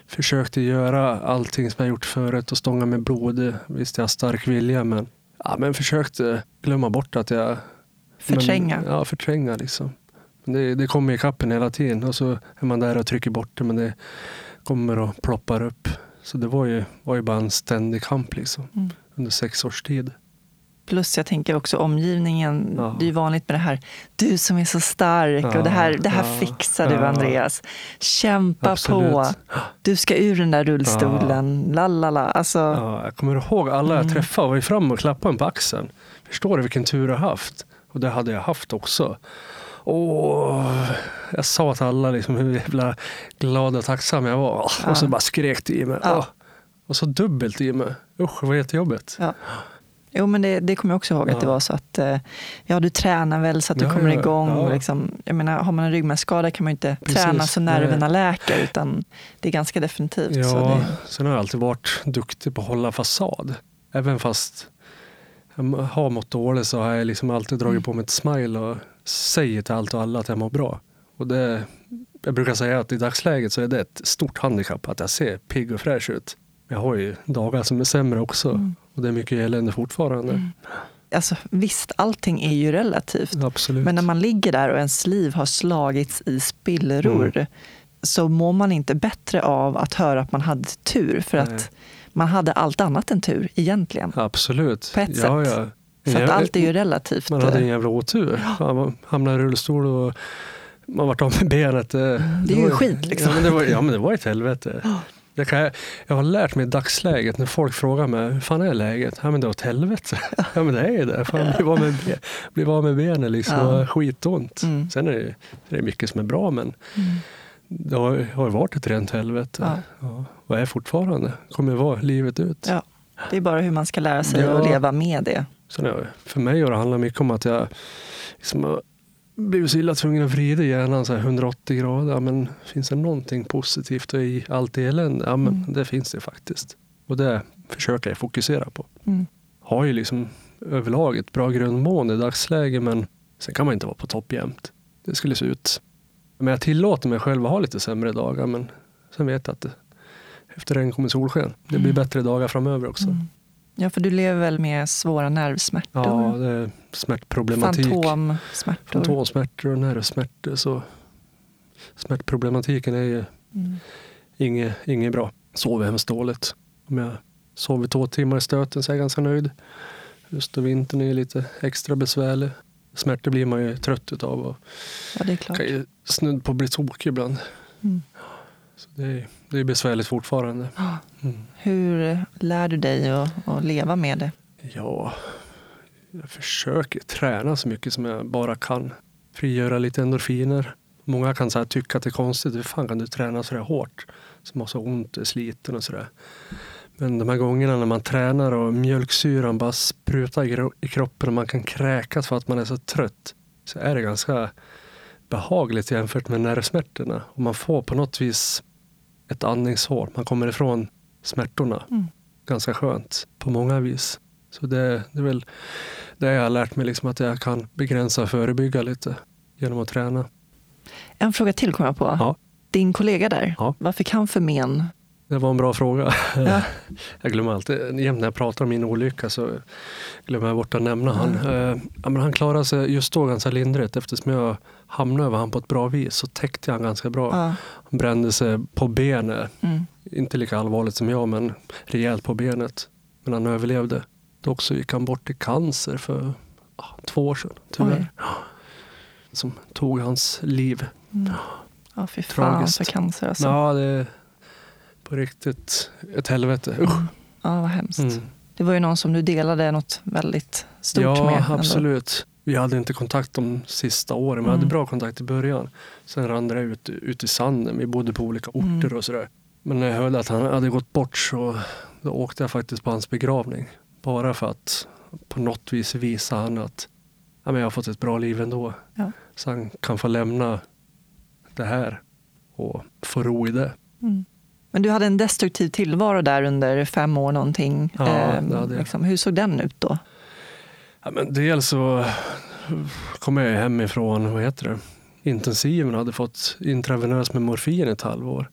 försökte göra allting som jag gjort förut och stånga med blod. Visst, jag har stark vilja, men, ja, men försökte glömma bort att jag... Förtränga? Men, ja, förtränga liksom. Det, det kommer i kappen hela tiden och så är man där och trycker bort det, men det kommer och ploppar upp. Så det var ju, var ju bara en ständig kamp liksom, Mm. Under sex års tid. Plus jag tänker också omgivningen. Ja. Det är ju vanligt med det här, du som är så stark och det här, det här Ja, fixar du ja. Andreas. Kämpa Absolut. på, du ska ur den där rullstolen, lalala. Alltså, Ja, jag kommer ihåg alla jag Mm. träffade var ju fram och klappade en på axeln. Förstår du vilken tur jag haft? Och det hade jag haft också. Och jag sa till alla liksom hur jävla glad och tacksam jag var. Ja. Och så bara skrek det i mig. Ja. Och så dubbelt i mig. Usch, det var jättejobbigt. Ja. Jo, men det, det kommer jag också ihåg att det Ja. var så att eh, ja, du tränar väl så att du Ja, kommer ja, igång. ja. Liksom, jag menar, har man en ryggmärgsskada kan man ju inte Precis, träna så nerverna läker, utan det är ganska definitivt. Så Ja, det, sen har jag alltid varit duktig på att hålla fasad. Även fast jag har mått dåligt så har jag liksom alltid dragit Mm. på mig ett smile och säger till allt och alla att jag mår bra. Och det, jag brukar säga att i dagsläget så är det ett stort handikapp att jag ser pigg och fräsch ut. Jag har ju dagar som är sämre också Mm. och det är mycket elände fortfarande. Mm. alltså, visst, allting är ju relativt. Absolut. Men när man ligger där och ens liv har slagits i spillror Mm. så mår man inte bättre av att höra att man hade tur. För Nej. att man hade allt annat än tur egentligen. Absolut. På ett ja, sätt. Ja. För att allt är ju relativt. Man hade en jävla otur. Man hamnade i rullstol och man vart av med benet. Det, det är ju var- skit, liksom. Ja men, det var, ja men det var ett helvete. Det kan jag, jag har lärt mig i dagsläget när folk frågar mig hur fan är läget? Ja men det är åt helvete. <laughs> Ja men det är det. Fan, blir av med, blir av med benen liksom. Ja. skitont. Mm. Sen är det, det är mycket som är bra men Mm. det har, har varit ett rent helvete. Ja. Ja. Och är fortfarande. Kommer vara livet ut. Ja, det är bara hur man ska lära sig Ja. att leva med det. Sen för mig har det handlat mycket om att jag liksom blivit så illa tvungen att vrida hjärnan så här 180 grader. Ja, men finns det någonting positivt i allt elände? Ja, men Mm. det finns det faktiskt. Och det försöker jag fokusera på. Mm. Har ju liksom överlag ett bra grundmående i dagsläget men sen kan man inte vara på topp jämt. Det skulle se ut. Men jag tillåter mig själv att ha lite sämre dagar men sen vet jag att det, efter regn kommer solsken. Det blir Mm. bättre dagar framöver också. Mm. Ja, för du lever väl med svåra nervsmärtor? Ja, det är smärtproblematik. Fantomsmärtor? Fantomsmärtor och nervsmärtor. Så smärtproblematiken är ju Mm. inget, inget bra. Sover hemskt dåligt. Om jag sover två timmar i stöten så är jag ganska nöjd. Just då vintern är lite extra besvärlig. Smärtor blir man ju trött utav och Ja, det är klart. kan ju snudd på bli tokig ibland. Mm. Så det, är, det är besvärligt fortfarande. Mm. Hur lär du dig att, att leva med det? Ja, Jag försöker träna så mycket som jag bara kan. Frigöra lite endorfiner. Många kan så tycka att det är konstigt. Hur fan kan du träna så där hårt? Som har så ont, är sliten och sådär. Men de här gångerna när man tränar och mjölksyran bara sprutar i kroppen och man kan kräkas för att man är så trött. Så är det ganska behagligt jämfört med nervsmärtorna. Och man får på något vis ett andningshål. Man kommer ifrån smärtorna. Mm. Ganska skönt på många vis. Så det, det är väl det jag har lärt mig, liksom att jag kan begränsa och förebygga lite genom att träna. En fråga till kom jag på. Ja. Din kollega där, ja. vad fick han för men? Det var en bra fråga. Ja. <laughs> jag glömmer alltid, jämt när jag pratar om min olycka så glömmer jag bort att nämna mm. han. Ja, men han klarade sig just då ganska lindrigt eftersom jag hamnade över honom på ett bra vis så täckte han ganska bra. Ja. Han brände sig på benet. Mm. Inte lika allvarligt som jag men rejält på benet. Men han överlevde. Dock så gick han bort i cancer för ah, två år sedan, tyvärr. Oj. Som tog hans liv. Mm. Ja, fy fan Tragiskt. för cancer alltså. Ja, det är på riktigt ett helvete. Usch. Mm. Ja, vad hemskt. Mm. Det var ju någon som du delade något väldigt stort ja, med. Ja, absolut. Vi hade inte kontakt de sista åren, men mm. hade bra kontakt i början. Sen rann det ut, ut i sanden. Vi bodde på olika orter mm. och sådär. Men när jag hörde att han hade gått bort så då åkte jag faktiskt på hans begravning. Bara för att på något vis visa han att ja, men jag har fått ett bra liv ändå. Ja. Så han kan få lämna det här och få ro i det. Mm. Men du hade en destruktiv tillvaro där under fem år någonting. Ja, eh, liksom, hur såg den ut då? Ja, men dels så kom jag hemifrån, vad heter det, intensiven hade fått intravenös med morfin ett halvår.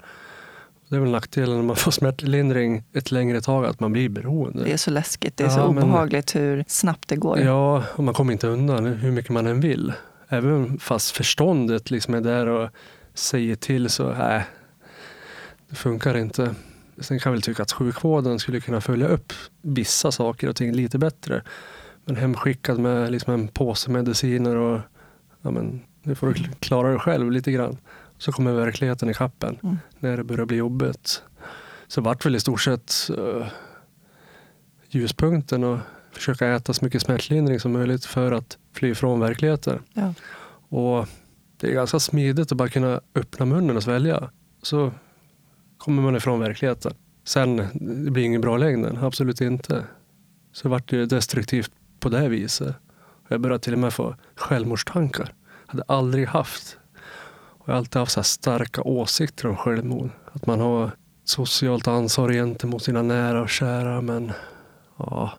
Det är väl nackdelen när man får smärtlindring ett längre tag, att man blir beroende. Det är så läskigt, det är ja, så obehagligt men, hur snabbt det går. Ja, och man kommer inte undan hur mycket man än vill. Även fast förståndet liksom är där och säger till så, nej, det funkar inte. Sen kan jag väl tycka att sjukvården skulle kunna följa upp vissa saker och ting lite bättre. Men hemskickad med liksom en påse mediciner och ja, men, nu får du klara dig själv lite grann. Så kommer verkligheten i kappen mm. när det börjar bli jobbigt. Så vart väl i stort sett uh, ljuspunkten och försöka äta så mycket smärtlindring som möjligt för att fly ifrån verkligheten. Ja. Och det är ganska smidigt att bara kunna öppna munnen och svälja. Så kommer man ifrån verkligheten. Sen, det blir ingen bra längden, absolut inte. Så vart det destruktivt på det viset. Jag började till och med få självmordstankar. Jag hade aldrig haft. Och jag har alltid haft så starka åsikter om självmord. Att man har socialt ansvar gentemot sina nära och kära. Men ja,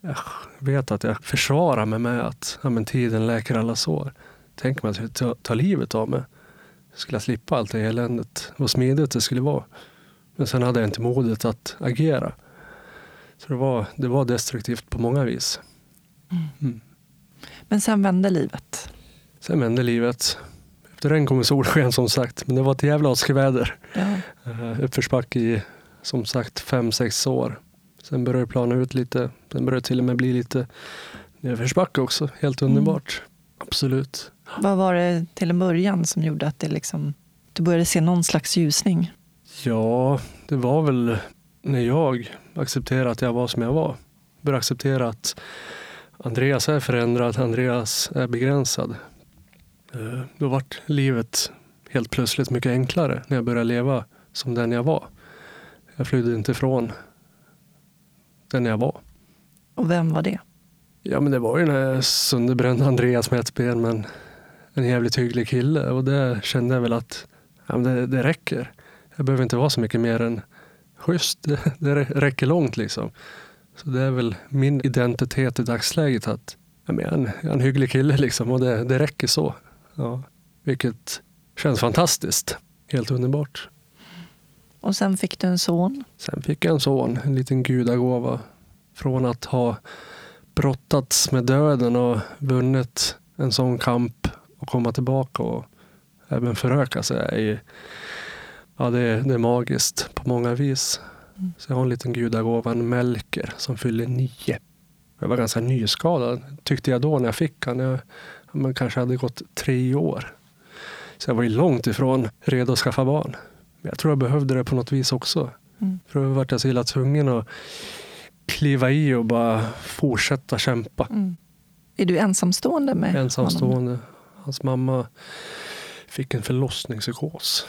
jag vet att jag försvarar mig med att ja, men tiden läker alla sår. Tänk mig att ta, ta livet av mig. Skulle jag slippa allt det eländet. Vad smidigt det skulle vara. Men sen hade jag inte modet att agera. Så det var, det var destruktivt på många vis. Mm. Men sen vände livet? Sen vände livet. Efter den kom solsken som sagt. Men det var ett jävla åskväder. Ja. Uh, uppförsbacke i som sagt fem, sex år. Sen började det plana ut lite. Sen började det till och med bli lite nedförsbacke också. Helt mm. underbart. Mm. Absolut. Vad var det till en början som gjorde att det liksom, du började se någon slags ljusning? Ja, det var väl när jag accepterade att jag var som jag var. Började acceptera att Andreas är förändrad, Andreas är begränsad. Eh, då vart livet helt plötsligt mycket enklare när jag började leva som den jag var. Jag flydde inte ifrån den jag var. Och vem var det? Ja, men det var ju den här sönderbrända Andreas med ett ben, men en jävligt hygglig kille. Och det kände jag väl att ja, men det, det räcker. Jag behöver inte vara så mycket mer än schysst. <laughs> Det, det räcker långt liksom. Så det är väl min identitet i dagsläget att jag, är en, en hygglig kille liksom och det, det räcker så. Ja, vilket känns fantastiskt. Helt underbart. Och sen fick du en son? Sen fick jag en son, en liten gudagåva. Från att ha brottats med döden och vunnit en sån kamp och komma tillbaka och även föröka sig är, ja, det är, det är magiskt på många vis. Så jag har en liten gudagåva, en Melker, som fyller nio. Jag var ganska nyskadad, tyckte jag då när jag fick han. Jag, man kanske hade gått tre år. Så jag var ju långt ifrån redo att skaffa barn. Men jag tror jag behövde det på något vis också. Mm. För då vart jag så illa tvungen att kliva i och bara fortsätta kämpa. Mm. Är du ensamstående med honom? Ensamstående. Hans mamma fick en förlossningspsykos.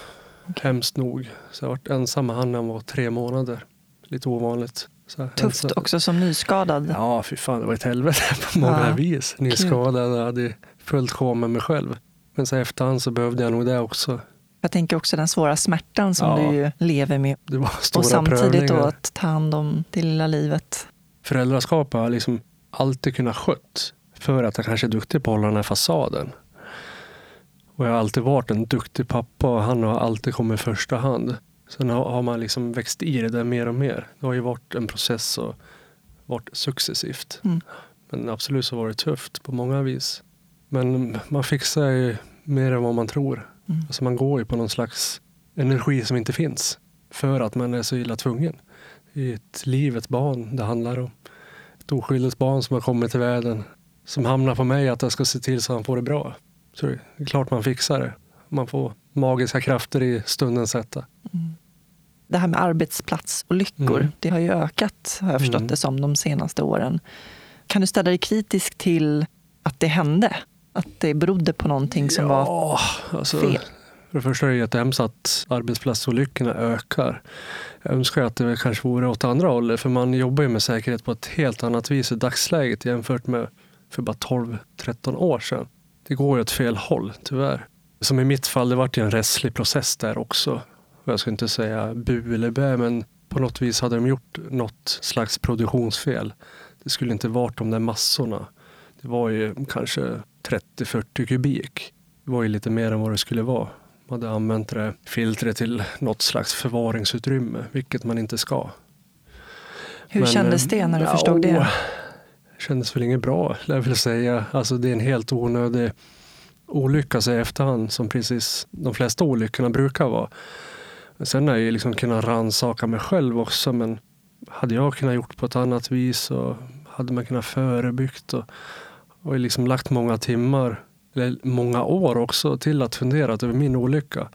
Hemskt nog. Så jag har varit ensam med honom när han var tre månader. Lite ovanligt. Så Tufft ensam- också som nyskadad. Ja, fy fan. Det var ett helvete <laughs> på många Ja, vis. Nyskadad. Jag hade fullt sjå med mig själv. Men så efterhand så behövde jag nog det också. Jag tänker också den svåra smärtan som Ja. du lever med. Och samtidigt då att ta hand om det lilla livet. Föräldraskapet har jag liksom alltid kunnat skött. För att jag kanske är duktig på att hålla den här fasaden. Och jag har alltid varit en duktig pappa och han har alltid kommit i första hand. Sen har har man liksom växt i det där mer och mer. Det har ju varit en process och varit successivt. Mm. Men absolut så var det tufft på många vis. Men man fixar ju mer än vad man tror. Mm. Alltså man går ju på någon slags energi som inte finns. För att man är så illa tvungen. Är ett liv, ett barn det handlar om. Ett oskyldigt barn som har kommit till världen. Som hamnar på mig att jag ska se till så han får det bra. Så det är klart man fixar det. Man får magiska krafter i stundens hetta. Det här med arbetsplatsolyckor, Mm. det har ju ökat har jag förstått Mm. det som de senaste åren. Kan du ställa dig kritisk till att det hände? Att det berodde på någonting som var ja, alltså, fel? För det första är det jättehemskt att arbetsplatsolyckorna ökar. Jag önskar att det kanske vore åt andra hållet, för man jobbar ju med säkerhet på ett helt annat vis i dagsläget jämfört med för bara 12-13 år sedan. Det går ju åt fel håll, tyvärr. Som i mitt fall, det vart ju en rättslig process där också. Jag ska inte säga bu eller bä, men på något vis hade de gjort något slags produktionsfel. Det skulle inte varit de där massorna. Det var ju kanske 30-40 kubik. Det var ju lite mer än vad det skulle vara. Man hade använt det filtret till något slags förvaringsutrymme, vilket man inte ska. Hur Men, kändes eh, det när du ja, förstod det? Det kändes väl inget bra, lär jag vill säga. Alltså det är en helt onödig olycka så i efterhand, som precis de flesta olyckorna brukar vara. Men sen har jag ju liksom kunnat rannsaka mig själv också, men hade jag kunnat gjort på ett annat vis och hade man kunnat förebyggt och, och liksom lagt många timmar, eller många år också, till att fundera över min olycka.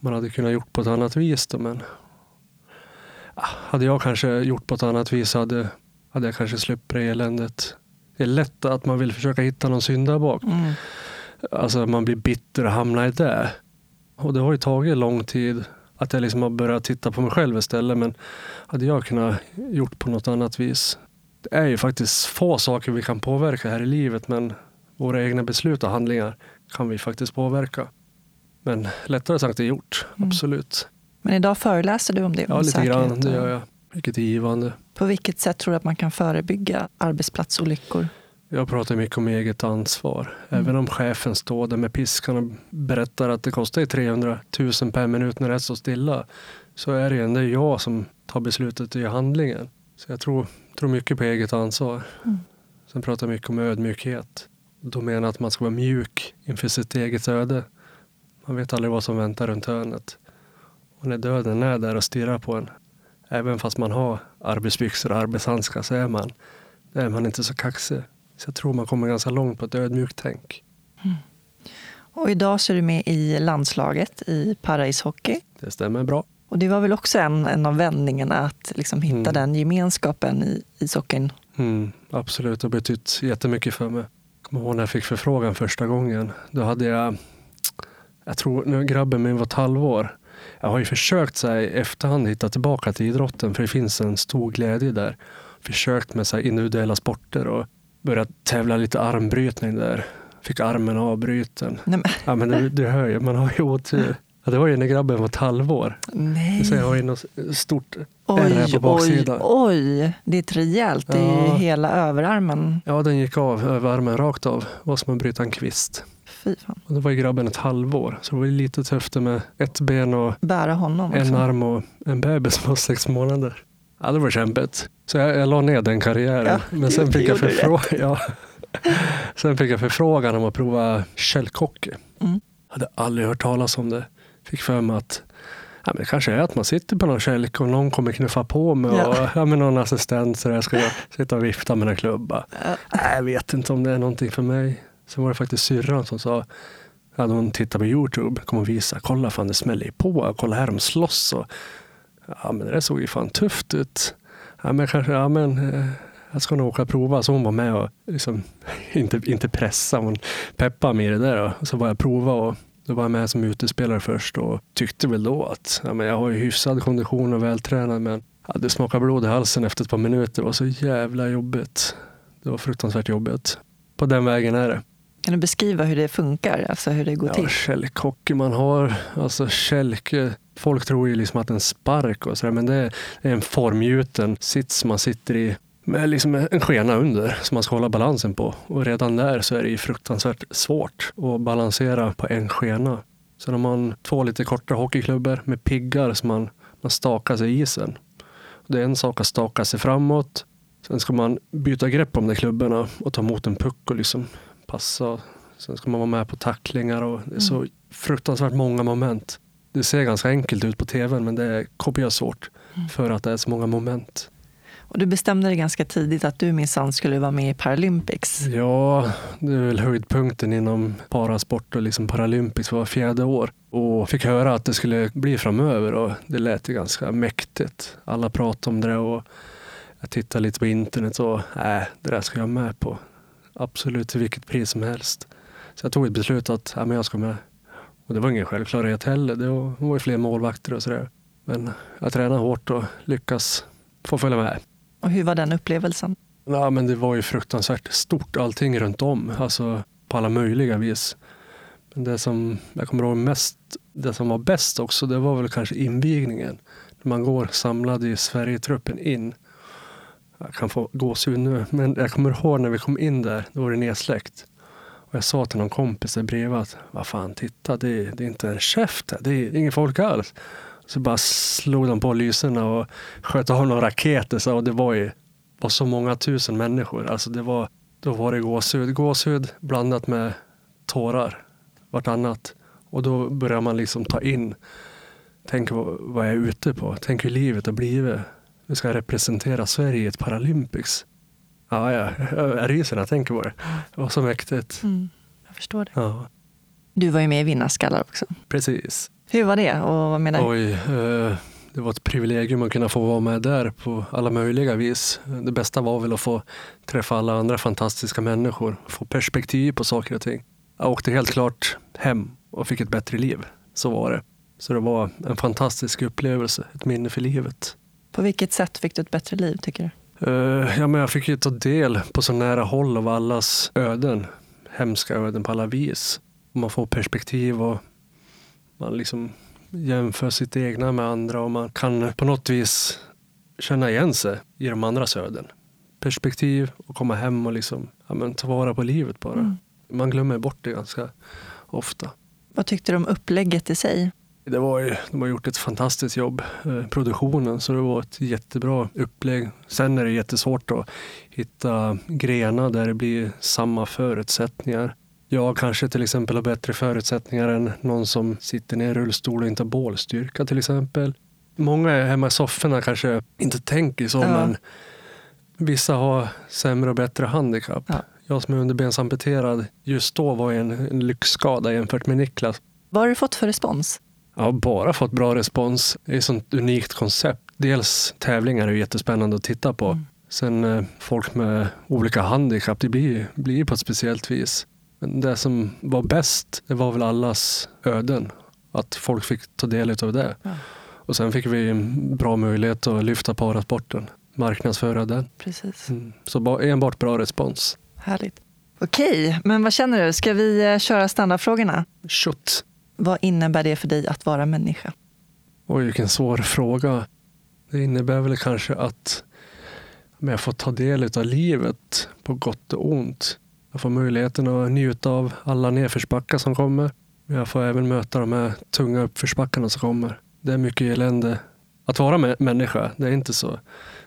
Man hade kunnat gjort på ett annat vis då, men ah, hade jag kanske gjort på ett annat vis hade, hade jag kanske sluppit det eländet. Det är lätt att man vill försöka hitta någon syndabock. Mm. Alltså man blir bitter och hamnar i det. Och det har ju tagit lång tid att jag liksom har börjat titta på mig själv istället. Men hade jag kunnat gjort på något annat vis. Det är ju faktiskt få saker vi kan påverka här i livet men våra egna beslut och handlingar kan vi faktiskt påverka. Men lättare sagt än gjort, Mm. absolut. Men idag föreläser du om det? Ja, lite grann, det gör jag. Vilket är givande. På vilket sätt tror du att man kan förebygga arbetsplatsolyckor? Jag pratar mycket om eget ansvar. Mm. Även om chefen står där med piskan och berättar att det kostar ju 300 000 per minut när det så stilla. Så är det ändå jag som tar beslutet och gör handlingen. Så jag tror, tror mycket på eget ansvar. Mm. Sen pratar jag mycket om ödmjukhet. Då menar jag att man ska vara mjuk inför sitt eget öde. Man vet aldrig vad som väntar runt hörnet. Och när döden är där och stirrar på en, även fast man har arbetsbyxor och arbetshandskar så är man, är man inte så kaxig. Så jag tror man kommer ganska långt på ett ödmjukt tänk. Och idag så är du med i landslaget i paraishockey. Det stämmer bra. Och det var väl också en, en av vändningarna att liksom hitta Mm. den gemenskapen i ishockeyn. Mm, absolut, det har betytt jättemycket för mig. Jag kommer ihåg när jag fick förfrågan första gången. Då hade jag, jag tror nu grabben min var ett halvår. Jag har ju försökt så här, i efterhand hitta tillbaka till idrotten för det finns en stor glädje där. Försökt med så här, individuella sporter och börjat tävla lite armbrytning där. Fick armen avbruten. Nej, men, Ja men du, du hör ju, man har ju otur. Ja, det var ju när grabben var ett halvår. nej. Så jag har ju något stort ärr här Oj, på oj, baksidan. oj. Det är ett rejält. Det Ja. hela överarmen. Ja, den gick av över armen rakt av. Det var som att bryta en kvist. Fy fan. Och då var ju grabben ett halvår. Så det var lite tufft med ett ben och Bära honom en också. arm och en bebis som var sex månader. Ja, det var kämpigt. Så jag, jag la ner den karriären. Ja, Men sen fick, jag förfrå- <laughs> ja. sen fick jag förfrågan om att prova kälkhockey. Mm. Hade aldrig hört talas om det. Fick för mig att ja, men det kanske är att man sitter på någon kälk och någon kommer knuffa på mig Ja. och ja, <laughs> med någon assistent så där ska jag sitta och vifta med en klubba. Ja. Nej, jag vet inte om det är någonting för mig. Sen var det faktiskt syrran som sa, hade hon tittat på Youtube, kom och visa, kolla fan det smäller ju på, kolla här de slåss. Och, ja men det där såg ju fan tufft ut. ja, men kanske, ja men eh, jag ska nog åka och prova. Så hon var med och liksom, <laughs> inte, inte pressa, hon peppade mig i det där. Och så var jag prova och då var jag med som utespelare först och tyckte väl då att ja, men jag har ju hyfsad kondition och vältränad men ja, det smakade blod i halsen efter ett par minuter. Det var så jävla jobbigt. Det var fruktansvärt jobbigt. På den vägen är det. Kan du beskriva hur det funkar, alltså hur det går ja, till? Kälkhockey man har, alltså kälke. Folk tror ju liksom att en spark och sådär, men det är en formgjuten sits man sitter i med liksom en skena under som man ska hålla balansen på. Och redan där så är det ju fruktansvärt svårt att balansera på en skena. Sen har man två lite korta hockeyklubbor med piggar som man, man stakar sig i isen. Det är en sak att staka sig framåt. Sen ska man byta grepp om de klubborna och ta emot en puck och liksom passa. Sen ska man vara med på tacklingar och det är så mm. fruktansvärt många moment. Det ser ganska enkelt ut på tvn men det är kopiöst svårt mm. för att det är så många moment. Och du bestämde dig ganska tidigt att du minsann skulle vara med i Paralympics. Ja, det är väl höjdpunkten inom parasport och liksom Paralympics var fjärde år. Och fick höra att det skulle bli framöver och det lät ju ganska mäktigt. Alla pratade om det och jag tittade lite på internet och äh, det där ska jag med på. Absolut till vilket pris som helst. Så jag tog ett beslut att ja, men jag ska med. Och det var ingen självklarhet heller. Det var, det var ju fler målvakter och sådär. Men jag tränade hårt och lyckas få följa med. Och hur var den upplevelsen? Ja, men det var ju fruktansvärt stort allting runt om, alltså på alla möjliga vis. Men det som jag kommer ihåg mest, det som var bäst också, det var väl kanske invigningen. När man går samlad i Sverigetruppen in. Jag kan få gåshud nu, men jag kommer ihåg när vi kom in där, då var det nedsläckt. Och jag sa till någon kompis där bredvid att, vad fan, titta, det är, det är inte en käft här. det är inget folk alls. Så bara slog de på lyserna och sköt av några raketer. Så, och det var ju var så många tusen människor. Alltså det var, då var det gåshud. Gåshud blandat med tårar vartannat. Och då börjar man liksom ta in, tänk vad jag är ute på. Tänk hur livet har blivit. Nu ska representera Sverige i ett Paralympics. Ja, ja, jag ryser när jag tänker på det. Det var så mäktigt. Mm, jag förstår det. Ja. Du var ju med i Vinnarskallar också. Precis. Hur var det? Och vad menar Oj, eh, det var ett privilegium att kunna få vara med där på alla möjliga vis. Det bästa var väl att få träffa alla andra fantastiska människor, få perspektiv på saker och ting. Jag åkte helt klart hem och fick ett bättre liv. Så var det. Så det var en fantastisk upplevelse, ett minne för livet. På vilket sätt fick du ett bättre liv tycker du? Uh, ja, men jag fick ju ta del på så nära håll av allas öden. Hemska öden på alla vis. Man får perspektiv och man liksom jämför sitt egna med andra och man kan på något vis känna igen sig i de andras öden. Perspektiv och komma hem och liksom, ja, men, ta vara på livet bara. Mm. Man glömmer bort det ganska ofta. Vad tyckte du om upplägget i sig? Det var ju, de har gjort ett fantastiskt jobb, eh, produktionen, så det var ett jättebra upplägg. Sen är det jättesvårt att hitta grenar där det blir samma förutsättningar jag kanske till exempel har bättre förutsättningar än någon som sitter ner i rullstol och inte har bålstyrka till exempel. Många hemma i sofforna kanske inte tänker så, ja. men vissa har sämre och bättre handikapp. Ja. Jag som är underbensamputerad just då var en, en lyxskada jämfört med Niklas. Vad har du fått för respons? Jag har bara fått bra respons. Det är ett sånt unikt koncept. Dels tävlingar är jättespännande att titta på. Mm. Sen eh, folk med olika handikapp, det blir, blir på ett speciellt vis. Men det som var bäst, det var väl allas öden. Att folk fick ta del av det. Ja. Och sen fick vi en bra möjlighet att lyfta parasporten, marknadsföra den. Precis. Mm. Så enbart bra respons. Härligt. Okej, men vad känner du? Ska vi eh, köra standardfrågorna? Shoot. Vad innebär det för dig att vara människa? Oj, vilken svår fråga. Det innebär väl kanske att jag får ta del av livet på gott och ont. Jag får möjligheten att njuta av alla nedförsbackar som kommer. Jag får även möta de här tunga uppförsbackarna som kommer. Det är mycket elände. Att vara människa, det är inte så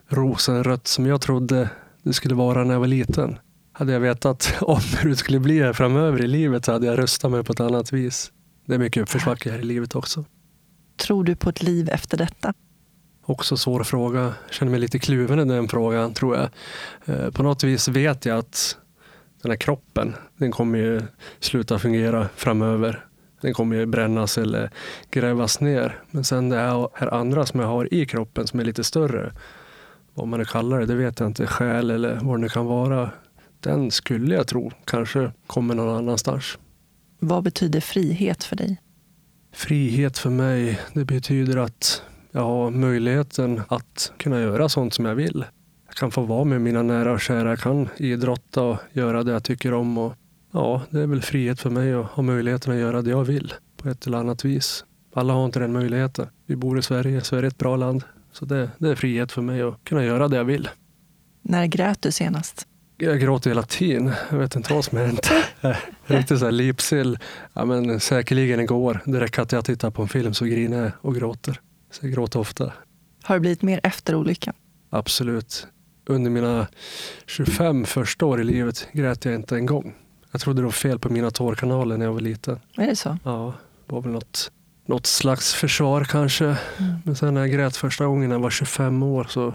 rosenrött som jag trodde det skulle vara när jag var liten. Hade jag vetat <laughs> om hur det skulle bli här framöver i livet så hade jag röstat mig på ett annat vis. Det är mycket uppförsbacke här i livet också. Tror du på ett liv efter detta? Också svår fråga. Jag känner mig lite kluven i den frågan, tror jag. Eh, på något vis vet jag att den här kroppen, den kommer ju sluta fungera framöver. Den kommer ju brännas eller grävas ner. Men sen det här andra som jag har i kroppen som är lite större. vad man nu kallar det, det vet jag inte, själ eller vad det nu kan vara. Den skulle jag tro kanske kommer någon annanstans. Vad betyder frihet för dig? Frihet för mig, det betyder att jag har möjligheten att kunna göra sånt som jag vill. Jag kan få vara med mina nära och kära, jag kan idrotta och göra det jag tycker om. Och ja, det är väl frihet för mig att ha möjligheten att göra det jag vill på ett eller annat vis. Alla har inte den möjligheten. Vi bor i Sverige, Sverige är ett bra land. Så det, det är frihet för mig att kunna göra det jag vill. När grät du senast? Jag gråter hela tiden. Jag vet inte vad som hänt. <laughs> Riktigt så här lipsill. Ja, men säkerligen igår. Det räcker att jag tittar på en film så grinar jag och gråter. Så jag gråter ofta. Har det blivit mer efter olyckan? Absolut. Under mina 25 första år i livet grät jag inte en gång. Jag trodde det var fel på mina tårkanaler när jag var liten. Är det så? Ja, det var väl något, något slags försvar kanske. Mm. Men sen när jag grät första gången när jag var 25 år så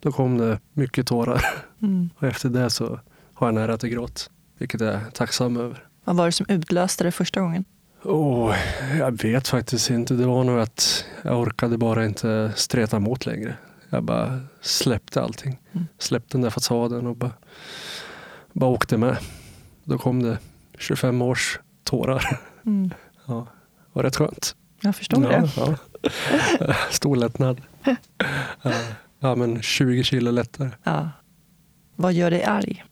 då kom det mycket tårar. Mm. Och efter det så har jag nära till gråt. Vilket jag är tacksam över. Vad var det som utlöste det första gången? Oh, jag vet faktiskt inte. Det var nog att jag orkade bara inte streta emot längre. Jag bara släppte allting. Mm. Släppte den där fasaden och bara, bara åkte med. Då kom det 25 års tårar. Mm. <laughs> Ja, det var rätt skönt. Jag förstår det. Ja, ja. <laughs> Stor lättnad. <laughs> Ja, men 20 kilo lättare. Ja. Vad gör dig arg?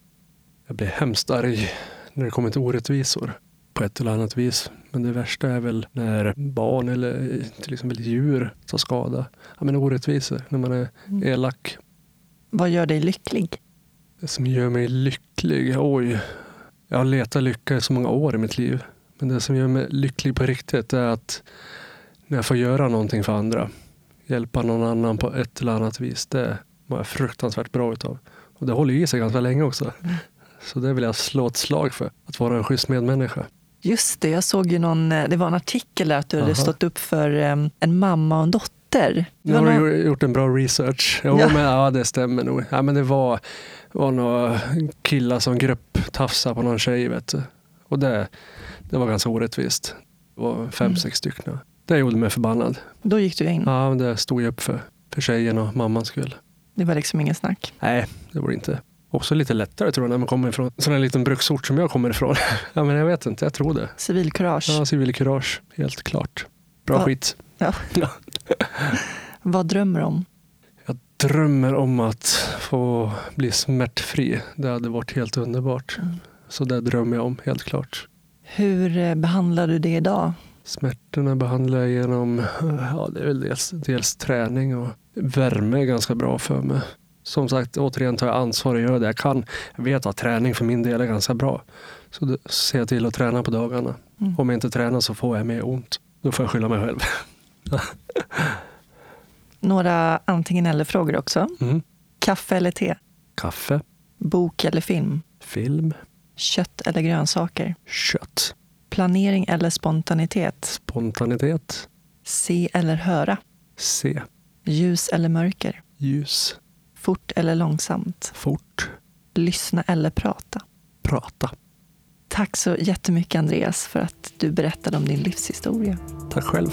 Jag blir hemskt arg när det kommer till orättvisor på ett eller annat vis. Men det värsta är väl när barn eller till exempel djur tar skada. Ja, men orättvisor, när man är Mm. elak. Vad gör dig lycklig? Det som gör mig lycklig, oj. Jag har letat lycka i så många år i mitt liv. Men det som gör mig lycklig på riktigt är att när jag får göra någonting för andra, hjälpa någon annan på ett eller annat vis, det mår jag fruktansvärt bra utav. Och det håller i sig ganska länge också. Mm. Så det vill jag slå ett slag för, att vara en schysst medmänniska. Just det, jag såg ju någon, eh, det var en artikel där att du hade Aha. stått upp för em, en mamma och en dotter. Nu har någon- du gjort en bra research. Jo, Ja. Men, ja, det stämmer nog. Ja, men det var, var några killar som grupptafsade på någon tjej. Vet du. Och det, det var ganska orättvist. Det var fem, Mm. sex stycken. Det gjorde mig förbannad. Då gick du in. Ja, det stod jag upp för. För tjejen och mammans skull. Det var liksom ingen snack. Nej, det var det inte. Också lite lättare tror jag när man kommer ifrån en sån här liten bruksort som jag kommer ifrån. <laughs> ja, men jag vet inte, jag tror det. Civilkurage. Ja, civilkurage, helt klart. Bra Ja. skit. <laughs> Vad drömmer du om? Jag drömmer om att få bli smärtfri. Det hade varit helt underbart. Mm. Så det drömmer jag om, helt klart. Hur eh, behandlar du det idag? Smärtorna behandlar jag genom ja, det är väl dels, dels träning och värme är ganska bra för mig. Som sagt, återigen tar jag ansvar och gör det jag kan. Jag vet att träning för min del är ganska bra. Så då ser jag till att träna på dagarna. Mm. Om jag inte tränar så får jag mer ont. Då får jag skylla mig själv. <laughs> Några antingen eller-frågor också. Mm. Kaffe eller te? Kaffe, Bok eller film? film, Kött eller grönsaker? kött, Planering eller spontanitet? spontanitet, Se eller höra? se, Ljus eller mörker? ljus, Fort eller långsamt? fort, Lyssna eller prata? prata. Tack så jättemycket Andreas för att du berättade om din livshistoria. Tack själv.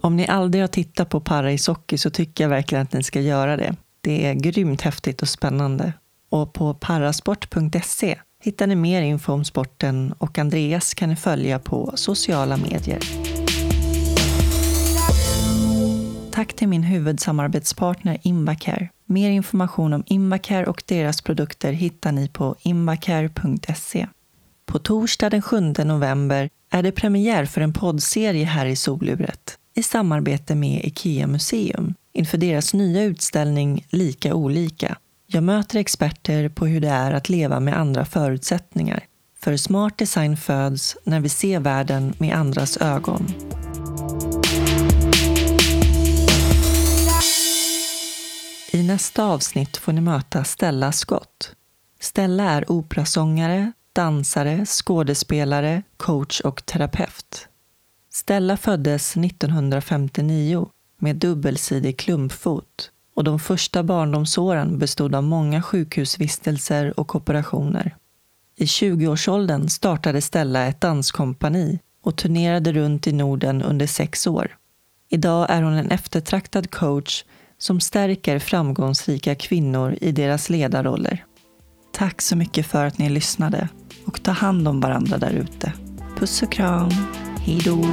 Om ni aldrig har tittat på para ishockey så tycker jag verkligen att ni ska göra det. Det är grymt häftigt och spännande. Och på parasport.se hittar ni mer info om sporten och Andreas kan ni följa på sociala medier. Tack till min huvudsamarbetspartner Invacare. Mer information om Invacare och deras produkter hittar ni på invacare.se. På torsdag den 7 november är det premiär för en poddserie här i Soluret i samarbete med IKEA Museum inför deras nya utställning Lika olika. Jag möter experter på hur det är att leva med andra förutsättningar. För smart design föds när vi ser världen med andras ögon. I nästa avsnitt får ni möta Stella Scott. Stella är operasångare, dansare, skådespelare, coach och terapeut. Stella föddes 1959 med dubbelsidig klumpfot och de första barndomsåren bestod av många sjukhusvistelser och operationer. I 20-årsåldern startade Stella ett danskompani och turnerade runt i Norden under sex år. Idag är hon en eftertraktad coach som stärker framgångsrika kvinnor i deras ledarroller. Tack så mycket för att ni lyssnade och ta hand om varandra där ute. Puss och kram. Hej då!